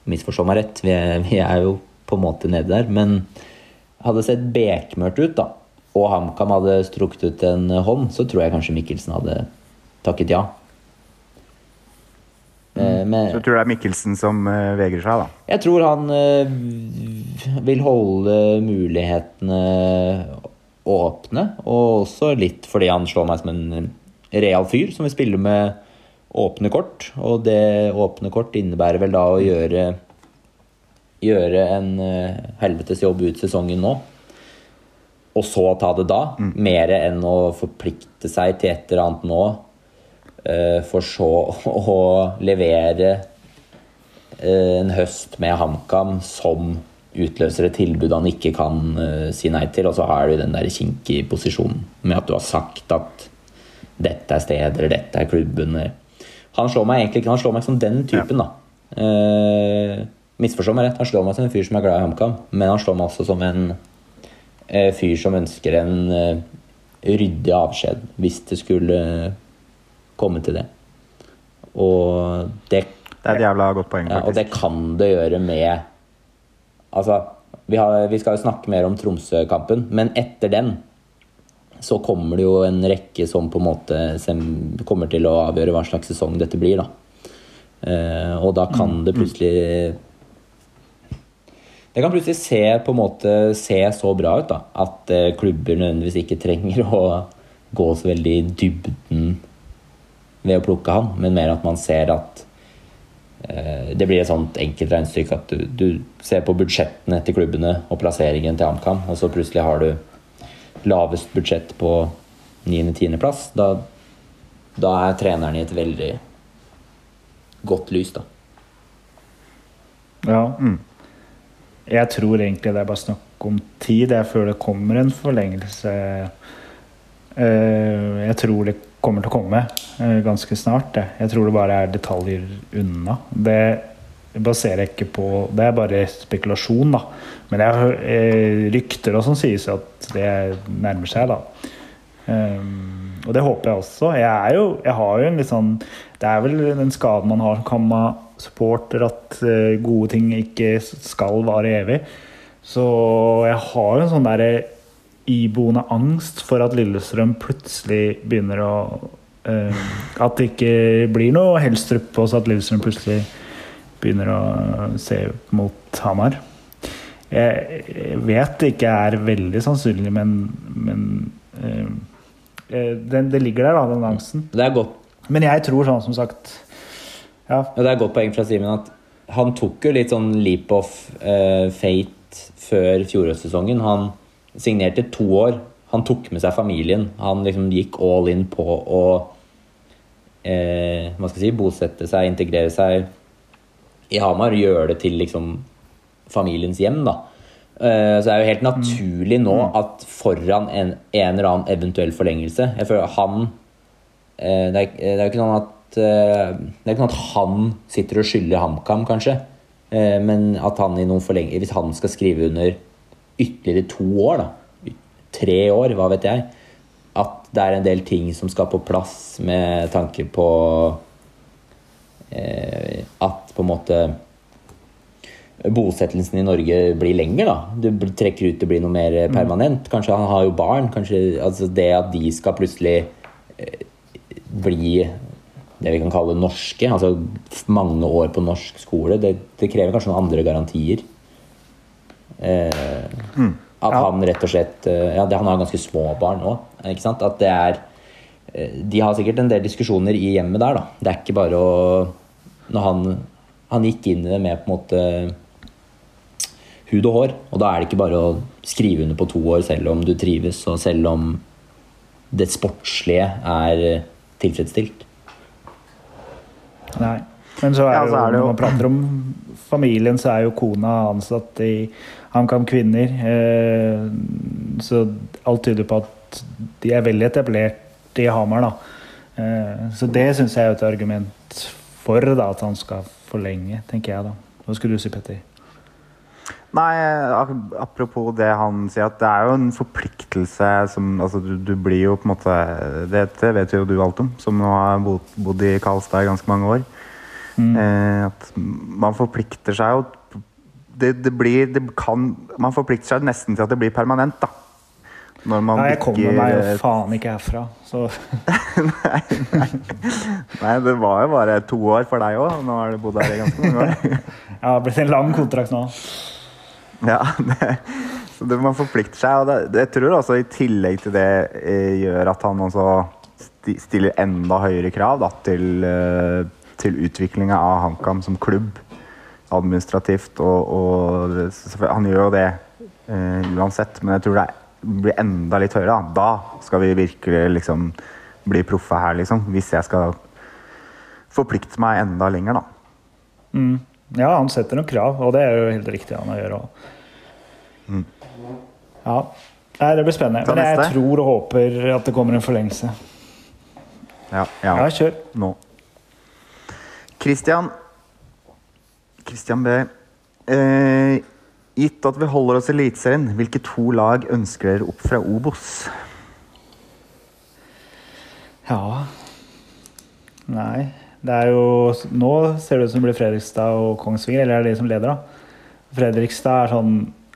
Misforstå meg rett, vi er, vi er jo på en måte nedi der, men hadde sett bekmørkt ut, da, og HamKam hadde strukket ut en hånd, så tror jeg kanskje Mikkelsen hadde takket ja. Eh, men- Så tror du det er Mikkelsen som uh, vegrer seg, da? jeg tror han uh, vil holde mulighetene åpne, og også litt fordi han slår meg som en real fyr som vil spille med åpne kort. Og det åpne kort innebærer vel da å gjøre, gjøre en eh, helvetes jobb ut sesongen nå. Og så ta det da, mer enn å forplikte seg til et eller annet nå, eh, for så <laughs> å levere eh, en høst med HamKam som utløser et tilbud han ikke kan si nei til, og så har du den der kinkige posisjonen med at du har sagt at dette er stedet, eller dette er klubben. Han slår meg egentlig ikke, han slår meg som den typen, da. Eh, Misforstå meg rett, han slår meg som en fyr som er glad i HamKam, men han slår meg også som en eh, fyr som ønsker en eh, ryddig avskjed hvis det skulle komme til det. Og det Det er et jævla godt poeng. ja, og det kan det gjøre med Altså, vi, har, vi skal jo snakke mer om Tromsø-kampen, men etter den så kommer det jo en rekke som på en måte kommer til å avgjøre hva slags sesong dette blir, da. Eh, og da kan det plutselig Det kan plutselig se på en måte se så bra ut da, at eh, klubber nødvendigvis ikke trenger å gå så veldig i dybden ved å plukke han, men mer at man ser at eh, det blir et sånt enkelt regnestykke at du, du ser på budsjettene til klubbene og plasseringen til HamKam, og så plutselig har du lavest budsjett på 9.-10.-plass. Da, da er treneren i et veldig godt lys, da. Ja. Jeg tror egentlig det er bare snakk om tid. Jeg føler det kommer en forlengelse. Eh, Jeg tror det kommer til å komme eh, ganske snart. Jeg tror det bare er detaljer unna. Det baserer jeg ikke på Det er bare spekulasjon, da. Men jeg, eh, rykter og sånn sies at det nærmer seg, da. Um, og det håper jeg også. Jeg er jo Jeg har jo en litt sånn Det er vel den skaden man har som Kamma-supporter, at eh, gode ting ikke skal vare evig. Så jeg har jo en sånn derre iboende angst for at Lillestrøm plutselig begynner å uh, At det ikke blir noe Helstrup på oss, at Lillestrøm plutselig begynner å se mot Hamar. Jeg vet det ikke er veldig sannsynlig, men, men eh, det, det ligger der, da, den angsten. Det er godt, Men jeg tror sånn som sagt Ja, ja, det er et godt poeng fra Simen at han tok jo litt sånn leap of uh, fate før fjorårssesongen. Han signerte to år. Han tok med seg familien. Han liksom gikk all in på å uh, hva skal jeg si, bosette seg, integrere seg i Hamar. Gjøre det til liksom familiens hjem, da. Eh, Så det er jo helt naturlig nå at foran en, en eller annen eventuell forlengelse Jeg føler han eh, Det er, det er jo ikke sånn at eh, Det er ikke sånn at han sitter og skylder HamKam, kanskje. Eh, Men at han i noen forleng hvis han skal skrive under ytterligere to år, da, tre år, hva vet jeg, at det er en del ting som skal på plass med tanke på eh, at på en måte bosettelsen i Norge blir lenger. da. Du trekker ut det blir noe mer permanent. Kanskje han har jo barn. kanskje altså Det at de skal plutselig eh, bli det vi kan kalle norske, altså mange år på norsk skole, det, det krever kanskje noen andre garantier. Eh, At Ja. han rett og slett eh, Ja, det, han har ganske små barn òg. Ikke sant? At det er eh, De har sikkert en del diskusjoner i hjemmet der, da. Det er ikke bare å Når han, han gikk inn i det med på en måte hud og hår, og da er det ikke bare å skrive under på to år selv om du trives, og selv om det sportslige er eh, tilfredsstilt. Nei. Men så er, Ja, så er det jo- når man prater om familien, så er jo kona ansatt i HamKam Kvinner. Eh, så alt tyder på at de er veldig etablert i Hamar, da. Eh, så det syns jeg er et argument for da, at han skal forlenge, tenker jeg da. Hva skulle du si, Petter? Nei, apropos det han sier, at det er jo en forpliktelse som Altså, du, du blir jo på en måte Dette vet jo du alt om, som nå har bodd, i Karlstad i ganske mange år. Eh, at man forplikter seg jo det, det blir det kan, Man forplikter seg nesten til at det blir permanent, da. Når man nei, jeg kommer meg jo faen ikke herfra, så <laughs> Nei, det var jo bare to år for deg òg. Nå har du bodd her i ganske mange år. <laughs> ja, det har blitt en lang kontrakt nå. Ja, det, så det, man forplikter seg. Og det, det, jeg tror også i tillegg til det eh, gjør at han også stiller enda høyere krav da, til, eh, til utviklinga av HamKam som klubb. Administrativt og, og Han gjør jo det eh, uansett, men jeg tror det blir enda litt høyere. Da, da skal vi virkelig liksom bli proffe her, liksom. Hvis jeg skal forplikte meg enda lenger, da. Mm. Ja, han setter noen krav, og det er jo helt riktig han å gjøre òg. Mm. Ja. Nei, det blir spennende. Men jeg tror og håper at det kommer en forlengelse. Ja, ja. Ja, kjør. nå. Christian Christian B. Eh, gitt at vi holder oss i Eliteserien, hvilke to lag ønsker dere opp fra Obos? Ja Nei. Det er jo Nå ser det ut som det blir Fredrikstad og Kongsvinger, eller er det de som leder, da? Fredrikstad er sånn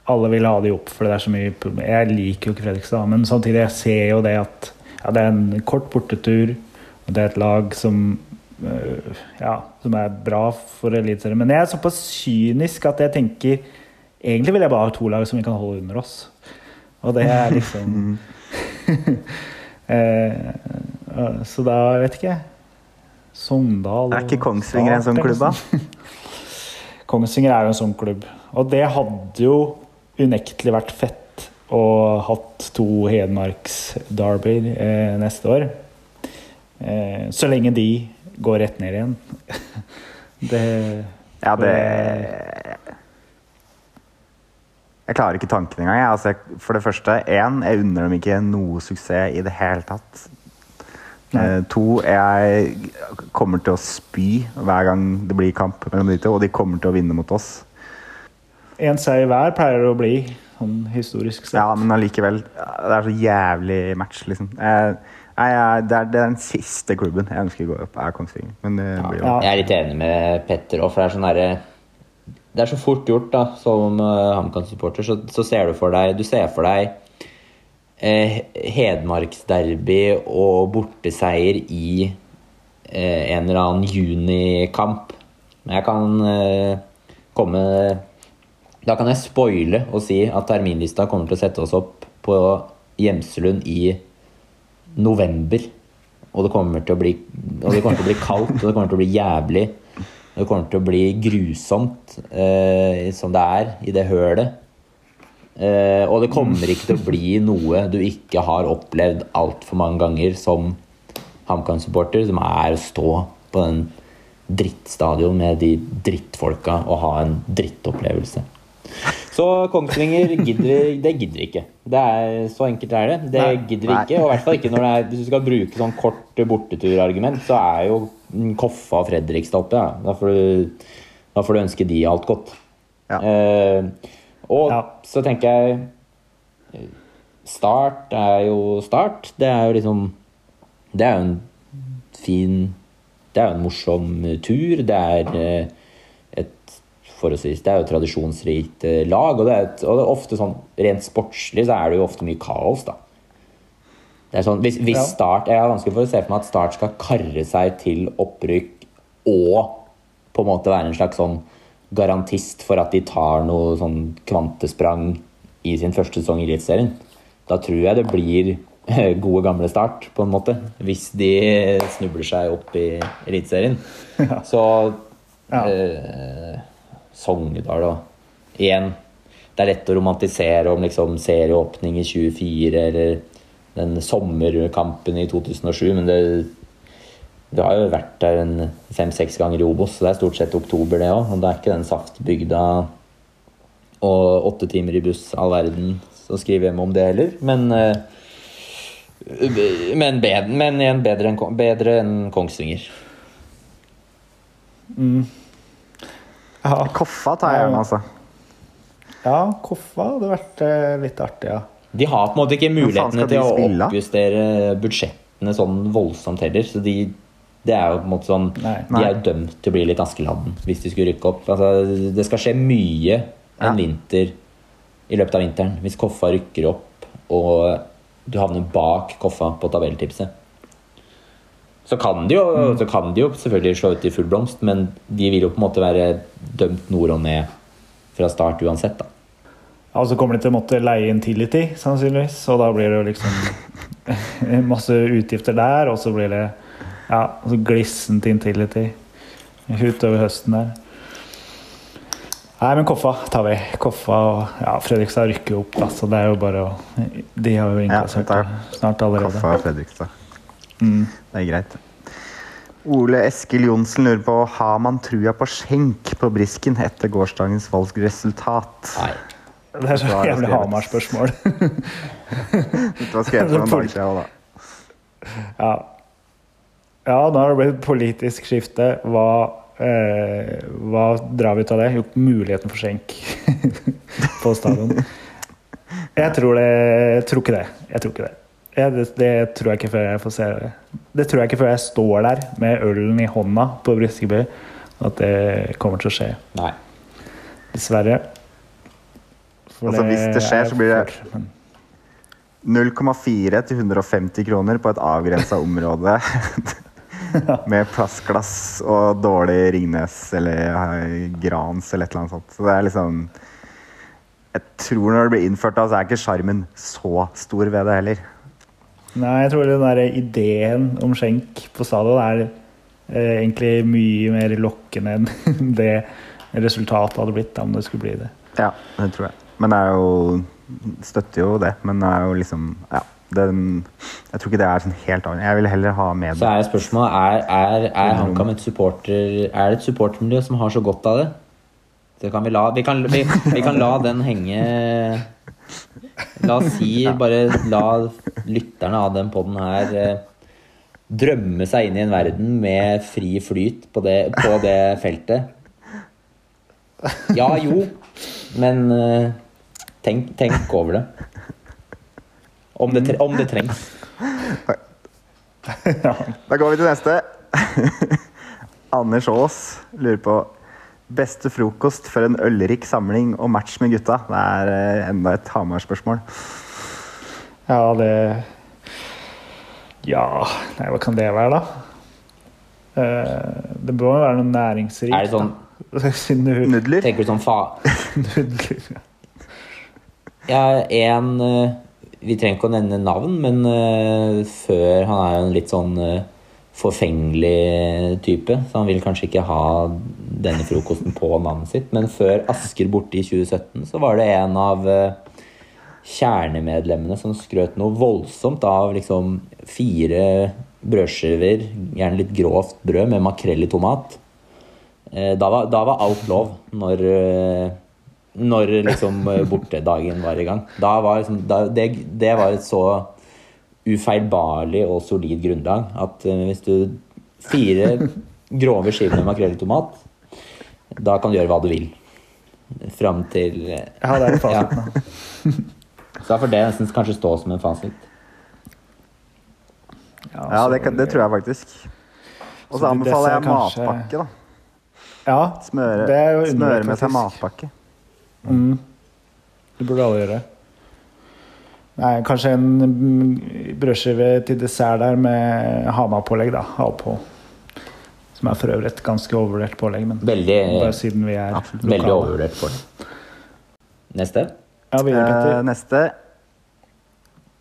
Alle vil ha de opp, for det er så mye. Jeg liker jo ikke Fredrikstad, men samtidig jeg ser jo det at ja, det er en kort bortetur. og Det er et lag som øh, ja, som er bra for Eliteserien. Men jeg er såpass kynisk at jeg tenker Egentlig vil jeg bare ha to lag som vi kan holde under oss. Og det er liksom <laughs> <laughs> eh, Så da vet ikke jeg. Sogndal Er ikke Kongsvinger en sånn klubb, da? <laughs> Kongsvinger er jo en sånn klubb. Og det hadde jo unektelig vært fett å hatt to Hedmarks-derbyer eh, neste år. Eh, så lenge de går rett ned igjen. det Ja, det Jeg klarer ikke tanken engang. jeg. Altså, jeg, for det første, én, jeg unner dem ikke noe suksess i det hele tatt. Eh, to, jeg kommer til å spy hver gang det blir kamp mellom de to, og de kommer til å vinne mot oss. En seier hver pleier det å bli, sånn historisk sett. Ja, men allikevel. Det er så jævlig match, liksom. Eh, jeg, jeg, det, er, det er den siste klubben jeg ønsker å gå opp, er Kongsvinger. Men det blir jo Ja. Jeg er litt enig med Petter òg, for det er sånn derre Det er så fort gjort, da, som uh, HamKam-supporter, så, så ser du for deg Du ser for deg eh, Hedmarksderby og borteseier i eh, en eller annen junikamp. Men jeg kan eh, komme Da kan jeg spoile og si at terminlista kommer til å sette oss opp på Gjemselund i november. Og det kommer til å bli, og det kommer til å bli kaldt, og det kommer til å bli jævlig. Det kommer til å bli grusomt, eh, som det er i det hølet. Eh, og det kommer ikke til å bli noe du ikke har opplevd altfor mange ganger som HamKam-supporter, som er å stå på den drittstadion med de drittfolka og ha en drittopplevelse. Så Kongsvinger gidder, det gidder ikke. Det er, så enkelt er det. Det gidder ikke. Og i hvert fall ikke når det er, hvis du skal bruke sånn kort borteturargument, så er jo Koffa og Fredrikstad oppe. Ja. Da, får du, da får du ønske de alt godt. Ja. Eh, og Ja. så tenker jeg Start er jo Start. Det er jo liksom Det er jo en fin Det er jo en morsom tur. Det er eh, et forholdsvis Det er jo et tradisjonsrikt eh, lag. Og det, er et, og det er ofte sånn rent sportslig så er det jo ofte mye kaos, da. Det sånn, hvis, hvis Ja. Start Jeg har vanskelig for å se for meg at Start skal karre seg til opprykk og på en måte være en slags sånn garantist for at de tar noe sånn kvantesprang i sin første sesong i Eliteserien. Da tror jeg det blir <laughs> gode, gamle Start, på en måte. Hvis de snubler seg opp i Eliteserien. <laughs> Så Ja. eh, Sogndal og Igjen, det er lett å romantisere om liksom serieåpning i 24 eller den sommerkampen i 2007, men det, det har jo vært der en fem-seks ganger i Obos, så det er stort sett oktober, det òg. Og det er ikke den saftbygda og åtte timer i buss, all verden, som skriver hjem om det heller. Men eh, men, bedre, men igjen bedre enn, bedre enn Kongsvinger. Ja, Koffa tar jeg gjerne, altså. ja Koffa hadde vært eh, litt artig, ja. De har på en måte ikke mulighetene til å oppjustere budsjettene sånn voldsomt heller. Så de, det er jo på en måte sånn Nei. De er jo dømt til å bli litt Askeladden hvis de skulle rykke opp. Altså, det skal skje mye en Ja. vinter i løpet av vinteren hvis Koffa rykker opp og du havner bak Koffa på tabelltipset. Så kan de jo, Mm. så kan de jo selvfølgelig slå ut i full blomst, men de vil jo på en måte være dømt nord og ned fra start uansett. da. Ja, Og så kommer de til å måtte leie inn Tility, sannsynligvis. Og da blir det jo liksom <laughs> masse utgifter der, og så blir det ja, så glissent Intility utover høsten der. Nei, men Koffa tar vi. Koffa og ja, Fredrikstad rykker jo opp, da, så det er jo bare å De har jo innkassert Ja, snart allerede. Koffa og Fredrikstad. Mm. Det er greit. Ole Eskil Johnsen lurer på Har man trua på skjenk på brisken etter gårsdagens valgresultat. Nei. Det er så jævlig. Hamar-spørsmål. Dette var skrevet for noen dager siden. òg, Da. ja. ja, nå har det blitt politisk skifte. Hva, eh, hva drar vi ut av det? Jo, muligheten for skjenk <laughs> på stadion. Jeg tror, det, jeg tror ikke det. Jeg tror ikke det. Jeg, det. Det tror jeg ikke før jeg får se det. Det tror jeg ikke før jeg står der med ølen i hånda på Briskeby, at det kommer til å skje. Nei. Dessverre. Altså, hvis det skjer, er så blir det- 0,4 til 150 kroner på et avgrensa område. <laughs> <laughs> Med plastglass og dårlig Ringnes eller eh, Grans eller et eller annet sånt. Så det er liksom Jeg tror når det blir innført, da, så er ikke sjarmen så stor ved det heller. Nei, jeg tror den der ideen om skjenk på stadion er eh, egentlig mye mer lokkende enn <laughs> det resultatet hadde blitt da, om det skulle bli det. Ja, det tror jeg. Men det er jo Støtter jo det, men det er jo liksom Ja. Den, jeg tror ikke det er sånn helt annet. Jeg vil heller ha med Så er spørsmålet er, er, er HamKam et supporter Er det et supportermiljø som har så godt av det? Det kan vi la Vi kan, vi, vi kan la den henge La oss si Bare la lytterne av den poden her eh, drømme seg inn i en verden med fri flyt på det, på det feltet. Ja, jo, men eh, tenk, tenk over det. Om det, tre- om det trengs. <laughs> Da går vi til neste. <laughs> Anders Aas lurer på Beste frokost for en ølrik samling og match med gutta? Det er eh, enda et Hamar-spørsmål. Ja, det Ja, nei, hva kan det være, da? Eh, det bør jo være noe næringsrikt. Er det sånn <laughs> Nudler? Tenker du sånn fa... nudler Ja, en eh, Vi trenger ikke å nevne navn, men eh, før Han er jo en litt sånn eh, forfengelig type, så han vil kanskje ikke ha denne frokosten på navnet sitt. Men før Asker borte i 2017, så var det en av kjernemedlemmene som skrøt noe voldsomt av liksom fire brødskiver, gjerne litt grovt brød med makrell i tomat. Da var, da var alt lov når, når liksom eh, bortedagen var i gang. Da var liksom, da, det, det var et så ufeilbarlig og solid grunnlag at eh, hvis du Fire grove skiver med makrell i tomat, da kan du gjøre hva du vil. Fram til eh, Ja, det er fasiten. da. Så <laughs> da får det nesten kanskje stå som en fasit. Ja, det, det tror jeg faktisk. Og Så så anbefaler jeg kanskje- matpakke, da. Ja, Smøre, det er jo smøre med seg matpakke. Mm. Det burde alle gjøre. Nei, kanskje en mm, brødskive til dessert der med Hamar-pålegg, da. Havpå. Som er for øvrig et ganske overvurdert pålegg, men Veldig, bare siden vi er Absolutt. veldig overvurdert pålegg. Neste. Ja, Eh, neste.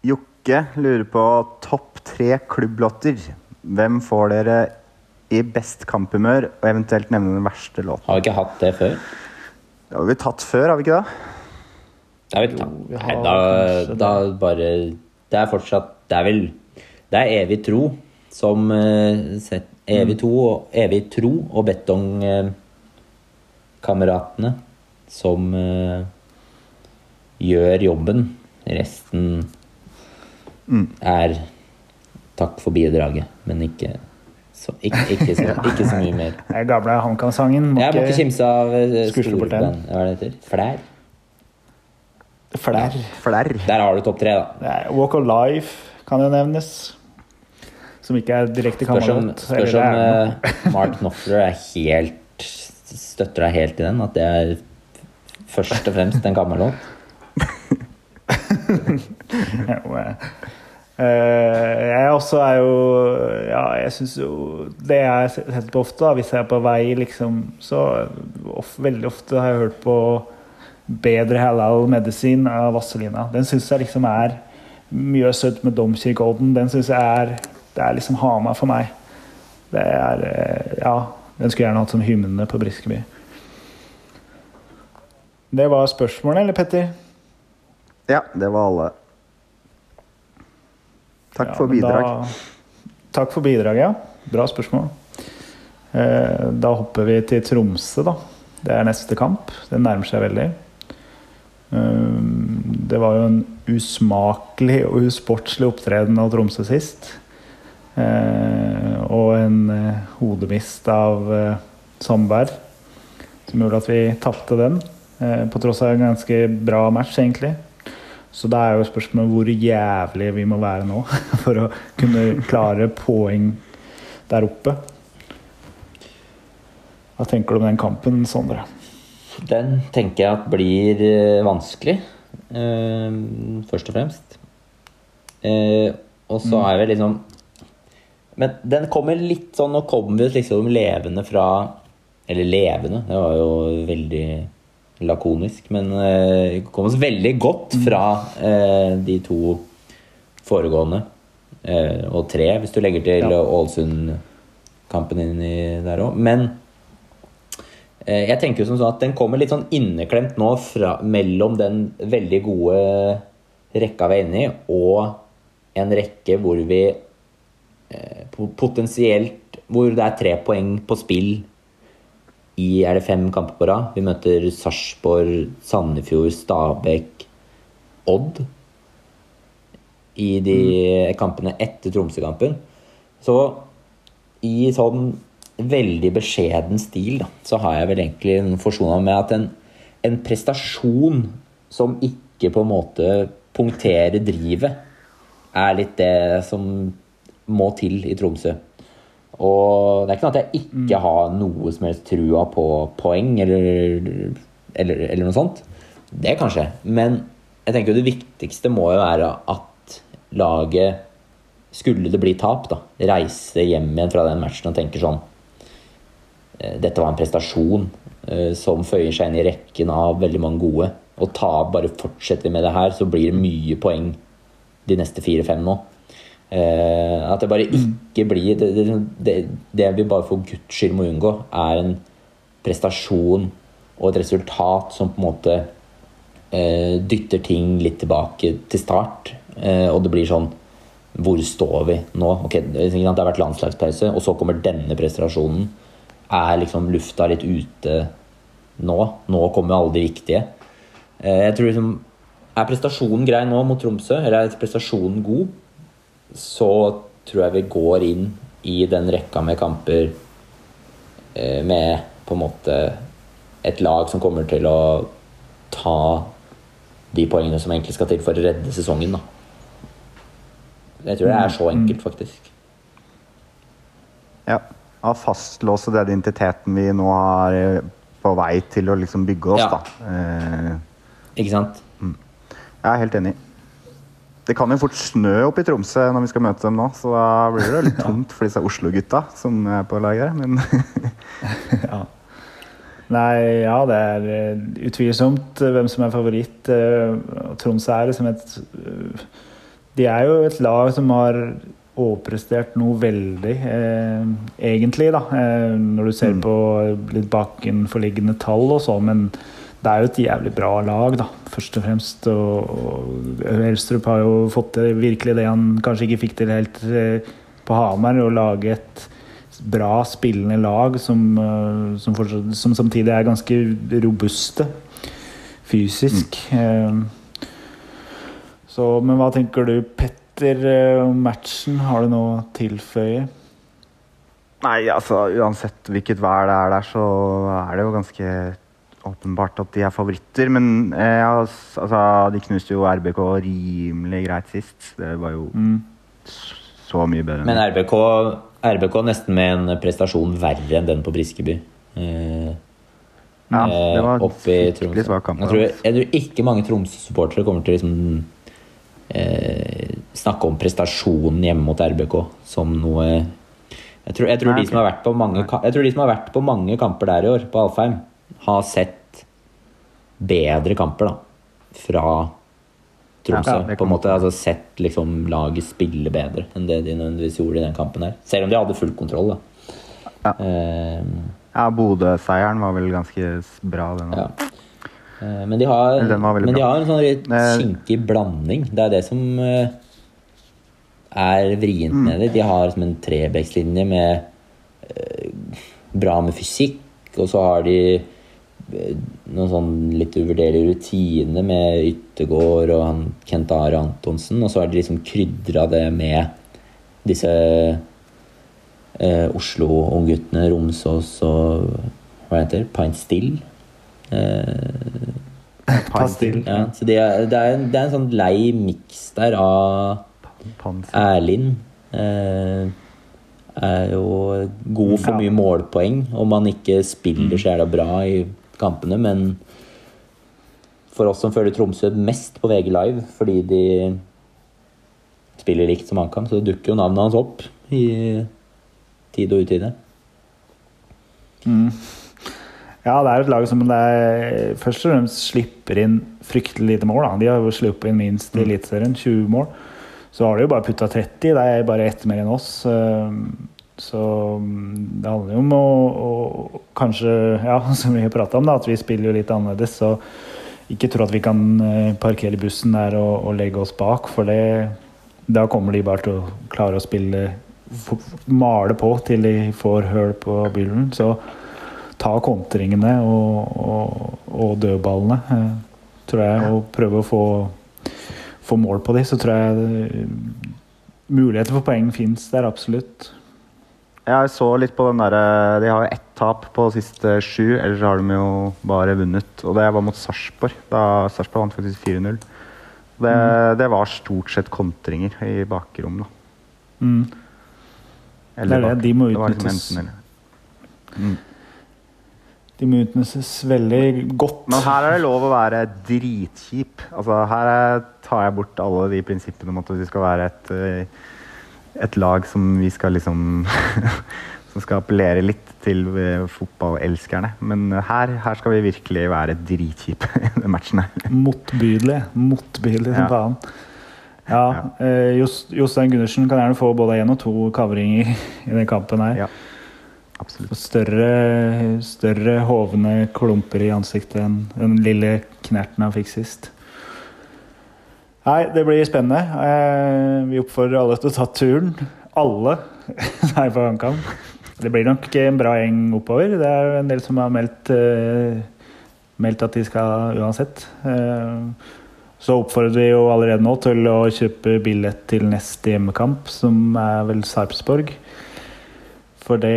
Jokke lurer på topp tre klubblåter. Hvem får dere i best kamphumør, og eventuelt nevne den verste låten? Har vi ikke hatt det før? Det har vi tatt før, har vi ikke det? Det har vi tatt. vi Nei, da, kanskje da bare Det er fortsatt Det er vel Det er evig tro som eh, set, Evig, to, og- evig tro og betongkameratene som eh, gjør jobben. Resten er takk for bidraget, men ikke så, ikke, ikke, så, ikke så mye mer. Det er gamle HamKam-sangen. Jeg må ikke kimse av eh, storband. Hva det heter? Flær? Flær. Flær. Der har du topp tre, da. Walk of Life kan jo nevnes. Som ikke er direkte kamerat. spørs om eh, <laughs> Mark Knopfler er helt støtter deg helt i den. At det er først og fremst en gammel låt. <laughs> Eh, jeg også er jo Ja, jeg syns jo Det jeg setter på ofte, da, hvis jeg er på vei, liksom, så of, Veldig ofte har jeg hørt på Bedre halal medisin av Vazelina. Den syns jeg liksom er mye søtt med Domkirkeodden. Den syns jeg er Det er liksom Hamar for meg. Det er eh, Ja, den skulle jeg gjerne hatt som hymne på Briskeby. Det var spørsmålet, eller, Petter? Ja, det var alle. Takk Ja, for bidrag. Da, takk for bidraget, ja. Bra spørsmål. Eh, da hopper vi til Tromsø, da. Det er neste kamp. Den nærmer seg veldig. Eh, det var jo en usmakelig og usportslig opptreden av Tromsø sist. Eh, og en hodemist av Sandberg som gjorde at vi tapte den. På tross av en ganske bra match, egentlig. Så da er jo spørsmålet hvor jævlig vi må være nå <laughs> for å kunne klare poeng der oppe. Hva tenker du om den kampen, Sondre? Den tenker jeg at blir eh, vanskelig, eh, først og fremst. Eh, og så er vi liksom Men den kommer litt sånn Nå kommer vi liksom levende fra Eller levende, det var jo veldig lakonisk. Men eh, kom oss veldig godt fra eh, de to foregående. Eh, og tre, hvis du legger til ja. Ålesund-kampen inni der òg. Men Eh, jeg tenker jo som sånn at Den kommer litt sånn inneklemt nå fra, mellom den veldig gode rekka vi er inne i, og en rekke hvor vi eh, potensielt Hvor det er tre poeng på spill i er det fem kamper på rad. Vi møter Sarpsborg, Sandefjord, Stabæk, Odd i de mm. kampene etter Tromsø-kampen. Så i sånn veldig beskjeden stil, da, så har jeg vel egentlig forsona med at en, en, prestasjon som ikke på en måte punkterer drivet, er litt det som må til i Tromsø. Og det er ikke noe at jeg ikke mm. har noe som helst trua på poeng eller, eller, eller noe sånt. Det kanskje. Men jeg tenker jo det viktigste må jo være at laget, skulle det bli tap, da, reise hjem igjen fra den matchen og tenker sånn Eh, dette var en prestasjon eh, som føyer seg inn i rekken av veldig mange gode. Og ta, bare fortsetter vi med det her, så blir det mye poeng de neste fire-fem nå. Eh, at det bare ikke blir Det, det, det, det vi bare for guds skyld må unngå, er en prestasjon og et resultat som på en måte eh, dytter ting litt tilbake til start. Eh, og det blir sånn Hvor står vi nå? Okay, det har vært landslagspause, og så kommer denne prestasjonen er liksom lufta litt ute nå. Nå kommer alle de viktige. Eh, jeg tror liksom Er prestasjonen grei nå mot Tromsø, eller er prestasjonen god, så tror jeg vi går inn i den rekka med kamper eh, med på en måte et lag som kommer til å ta de poengene som egentlig skal til for å redde sesongen. Da. Jeg tror det er så enkelt, faktisk. Ja Å fastlåse den identiteten vi nå er på vei til å liksom bygge oss. Ja. Da. Eh, Ikke sant? Mm. Jeg er helt enig. Det kan jo fort snø oppe i Tromsø når vi skal møte dem nå, så da blir det litt <laughs> tomt for disse Oslo-gutta som er på laget men <laughs> ja. Nei, ja, det er eh, utvilsomt hvem som er favoritt. Eh, Tromsø er liksom et eh, De er jo et lag som har overprestert noe veldig, eh, egentlig, da. Eh, når du ser mm. på litt bakenforliggende tall og sånn. Men det er jo et jævlig bra lag, da, først og fremst. Og, og har jo fått til virkelig det han kanskje ikke fikk til helt eh, på Hamar, å lage et bra spillende lag som, eh, som, fortsatt, som samtidig er ganske robuste fysisk. Mm. Eh, så, men hva tenker du, Petter? etter eh, matchen, har du noe å tilføye? Nei, altså uansett hvilket vær det er der, så er det jo ganske åpenbart at de er favoritter. Men eh, altså, de knuste jo RBK rimelig greit sist. Det var jo mm. så mye bedre. Men RBK, RBK nesten med en prestasjon verre enn den på Briskeby. Eh, ja, det var skikkelig svak kamp. Jeg tror, jeg tror ikke mange Tromsø-supportere kommer til å liksom eh, snakke om prestasjonen hjemme mot RBK som noe jeg tror, jeg, tror Nei, okay. mange, jeg tror, de som har vært på mange kamper der i år, på Alfheim, har sett bedre kamper da, fra Tromsø. Ja, på en måte altså Sett liksom laget spille bedre enn det de nødvendigvis gjorde i den kampen her Selv om de hadde full kontroll. da. Ja, uh, ja Bodø-seieren var vel ganske bra, den òg. Ja. Uh, men de har, men de har en sånn litt eh, kinkig blanding. Det er det som uh, er vrient med mm. det. De har som en trebekslinje med bra med fysikk, og så har de eh, noen sånn litt uvurderlig rutine med Yttergård og han Kent Are Antonsen, og så har de liksom krydra det med disse eh, Oslo-ungguttene, Romsås og hva heter det, Pint Still. Eh, <laughs> Pastill. ja, så det er, det, er en, det er en sånn lei miks der av. Erlind eh, er jo god for mye målpoeng om man ikke spiller så jævla bra i kampene, men for oss som følger Tromsø mest på VG Live fordi de spiller likt som HamKam, så dukker jo navnet hans opp i tid og utide. Ja, det er et lag som er, først og fremst slipper inn fryktelig lite mål. Da. De har jo sluppet inn minst i Eliteserien, 20 mål. Så har de jo bare putta 30, det er bare ett mer enn oss. Så mm, det handler jo om å, å kanskje, ja, <laughs> som vi har prata om, da, at vi spiller jo litt annerledes. Så ikke tro at vi kan eh, parkere bussen der og, og legge oss bak, for det, da kommer de bare til å klare å spille Male på til de får høl på byllen. Så ta kontringene og, og, og dødballene, eh, tror jeg, og prøve å få, få mål på de, så tror jeg eh, muligheter for poeng fins der absolutt. Jeg så litt på den derre De har jo ett tap på siste sju, ellers har de jo bare vunnet. Og det var mot Sarpsborg. Da Sarpsborg vant faktisk 4-0. Det, det var stort sett kontringer i bakrom, da. Mm. Eller Det er det, de må utnyttes. Mm. De må utnyttes veldig godt. Men her er det lov å være dritkjip. Altså, her er, tar jeg bort alle de prinsippene om at vi skal være et, eh, et lag som vi skal liksom <laughs> Som skal appellere litt til eh, fotballelskerne. Men her, her skal vi virkelig være dritkjipe <laughs> i den matchen. Motbydelig. Motbydelig som Ja. faen. Ja, ja. Jos- Jostein Gundersen kan gjerne få både én og to kavringer <laughs> i den kampen her. Ja, absolutt. Større, større hovne klumper i ansiktet enn den lille knerten han fikk sist. Nei, det blir spennende. Eh, Vi oppfordrer alle til å ta turen. Alle her på HamKam. Det blir nok en bra gjeng oppover. Det er en del som har meldt, eh, meldt at de skal uansett. Eh, Så oppfordrer vi jo allerede nå til å kjøpe billett til neste hjemmekamp, som er vel Sarpsborg. For det,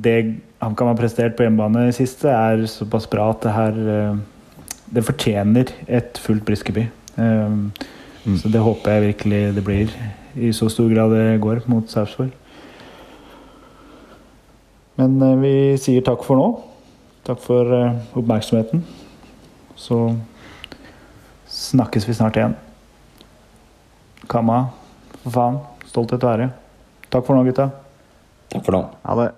det HamKam har prestert på hjemmebane i siste, er såpass bra at det her Det fortjener et fullt Briskeby. Eh, Så det håper jeg virkelig det blir, i så stor grad det går mot Sarpsborg. Men uh, vi sier takk for nå. Takk for uh, oppmerksomheten. Så snakkes vi snart igjen. Kamma, for faen. Stolthet å være. Takk for nå, gutta. Takk for nå. Ha det.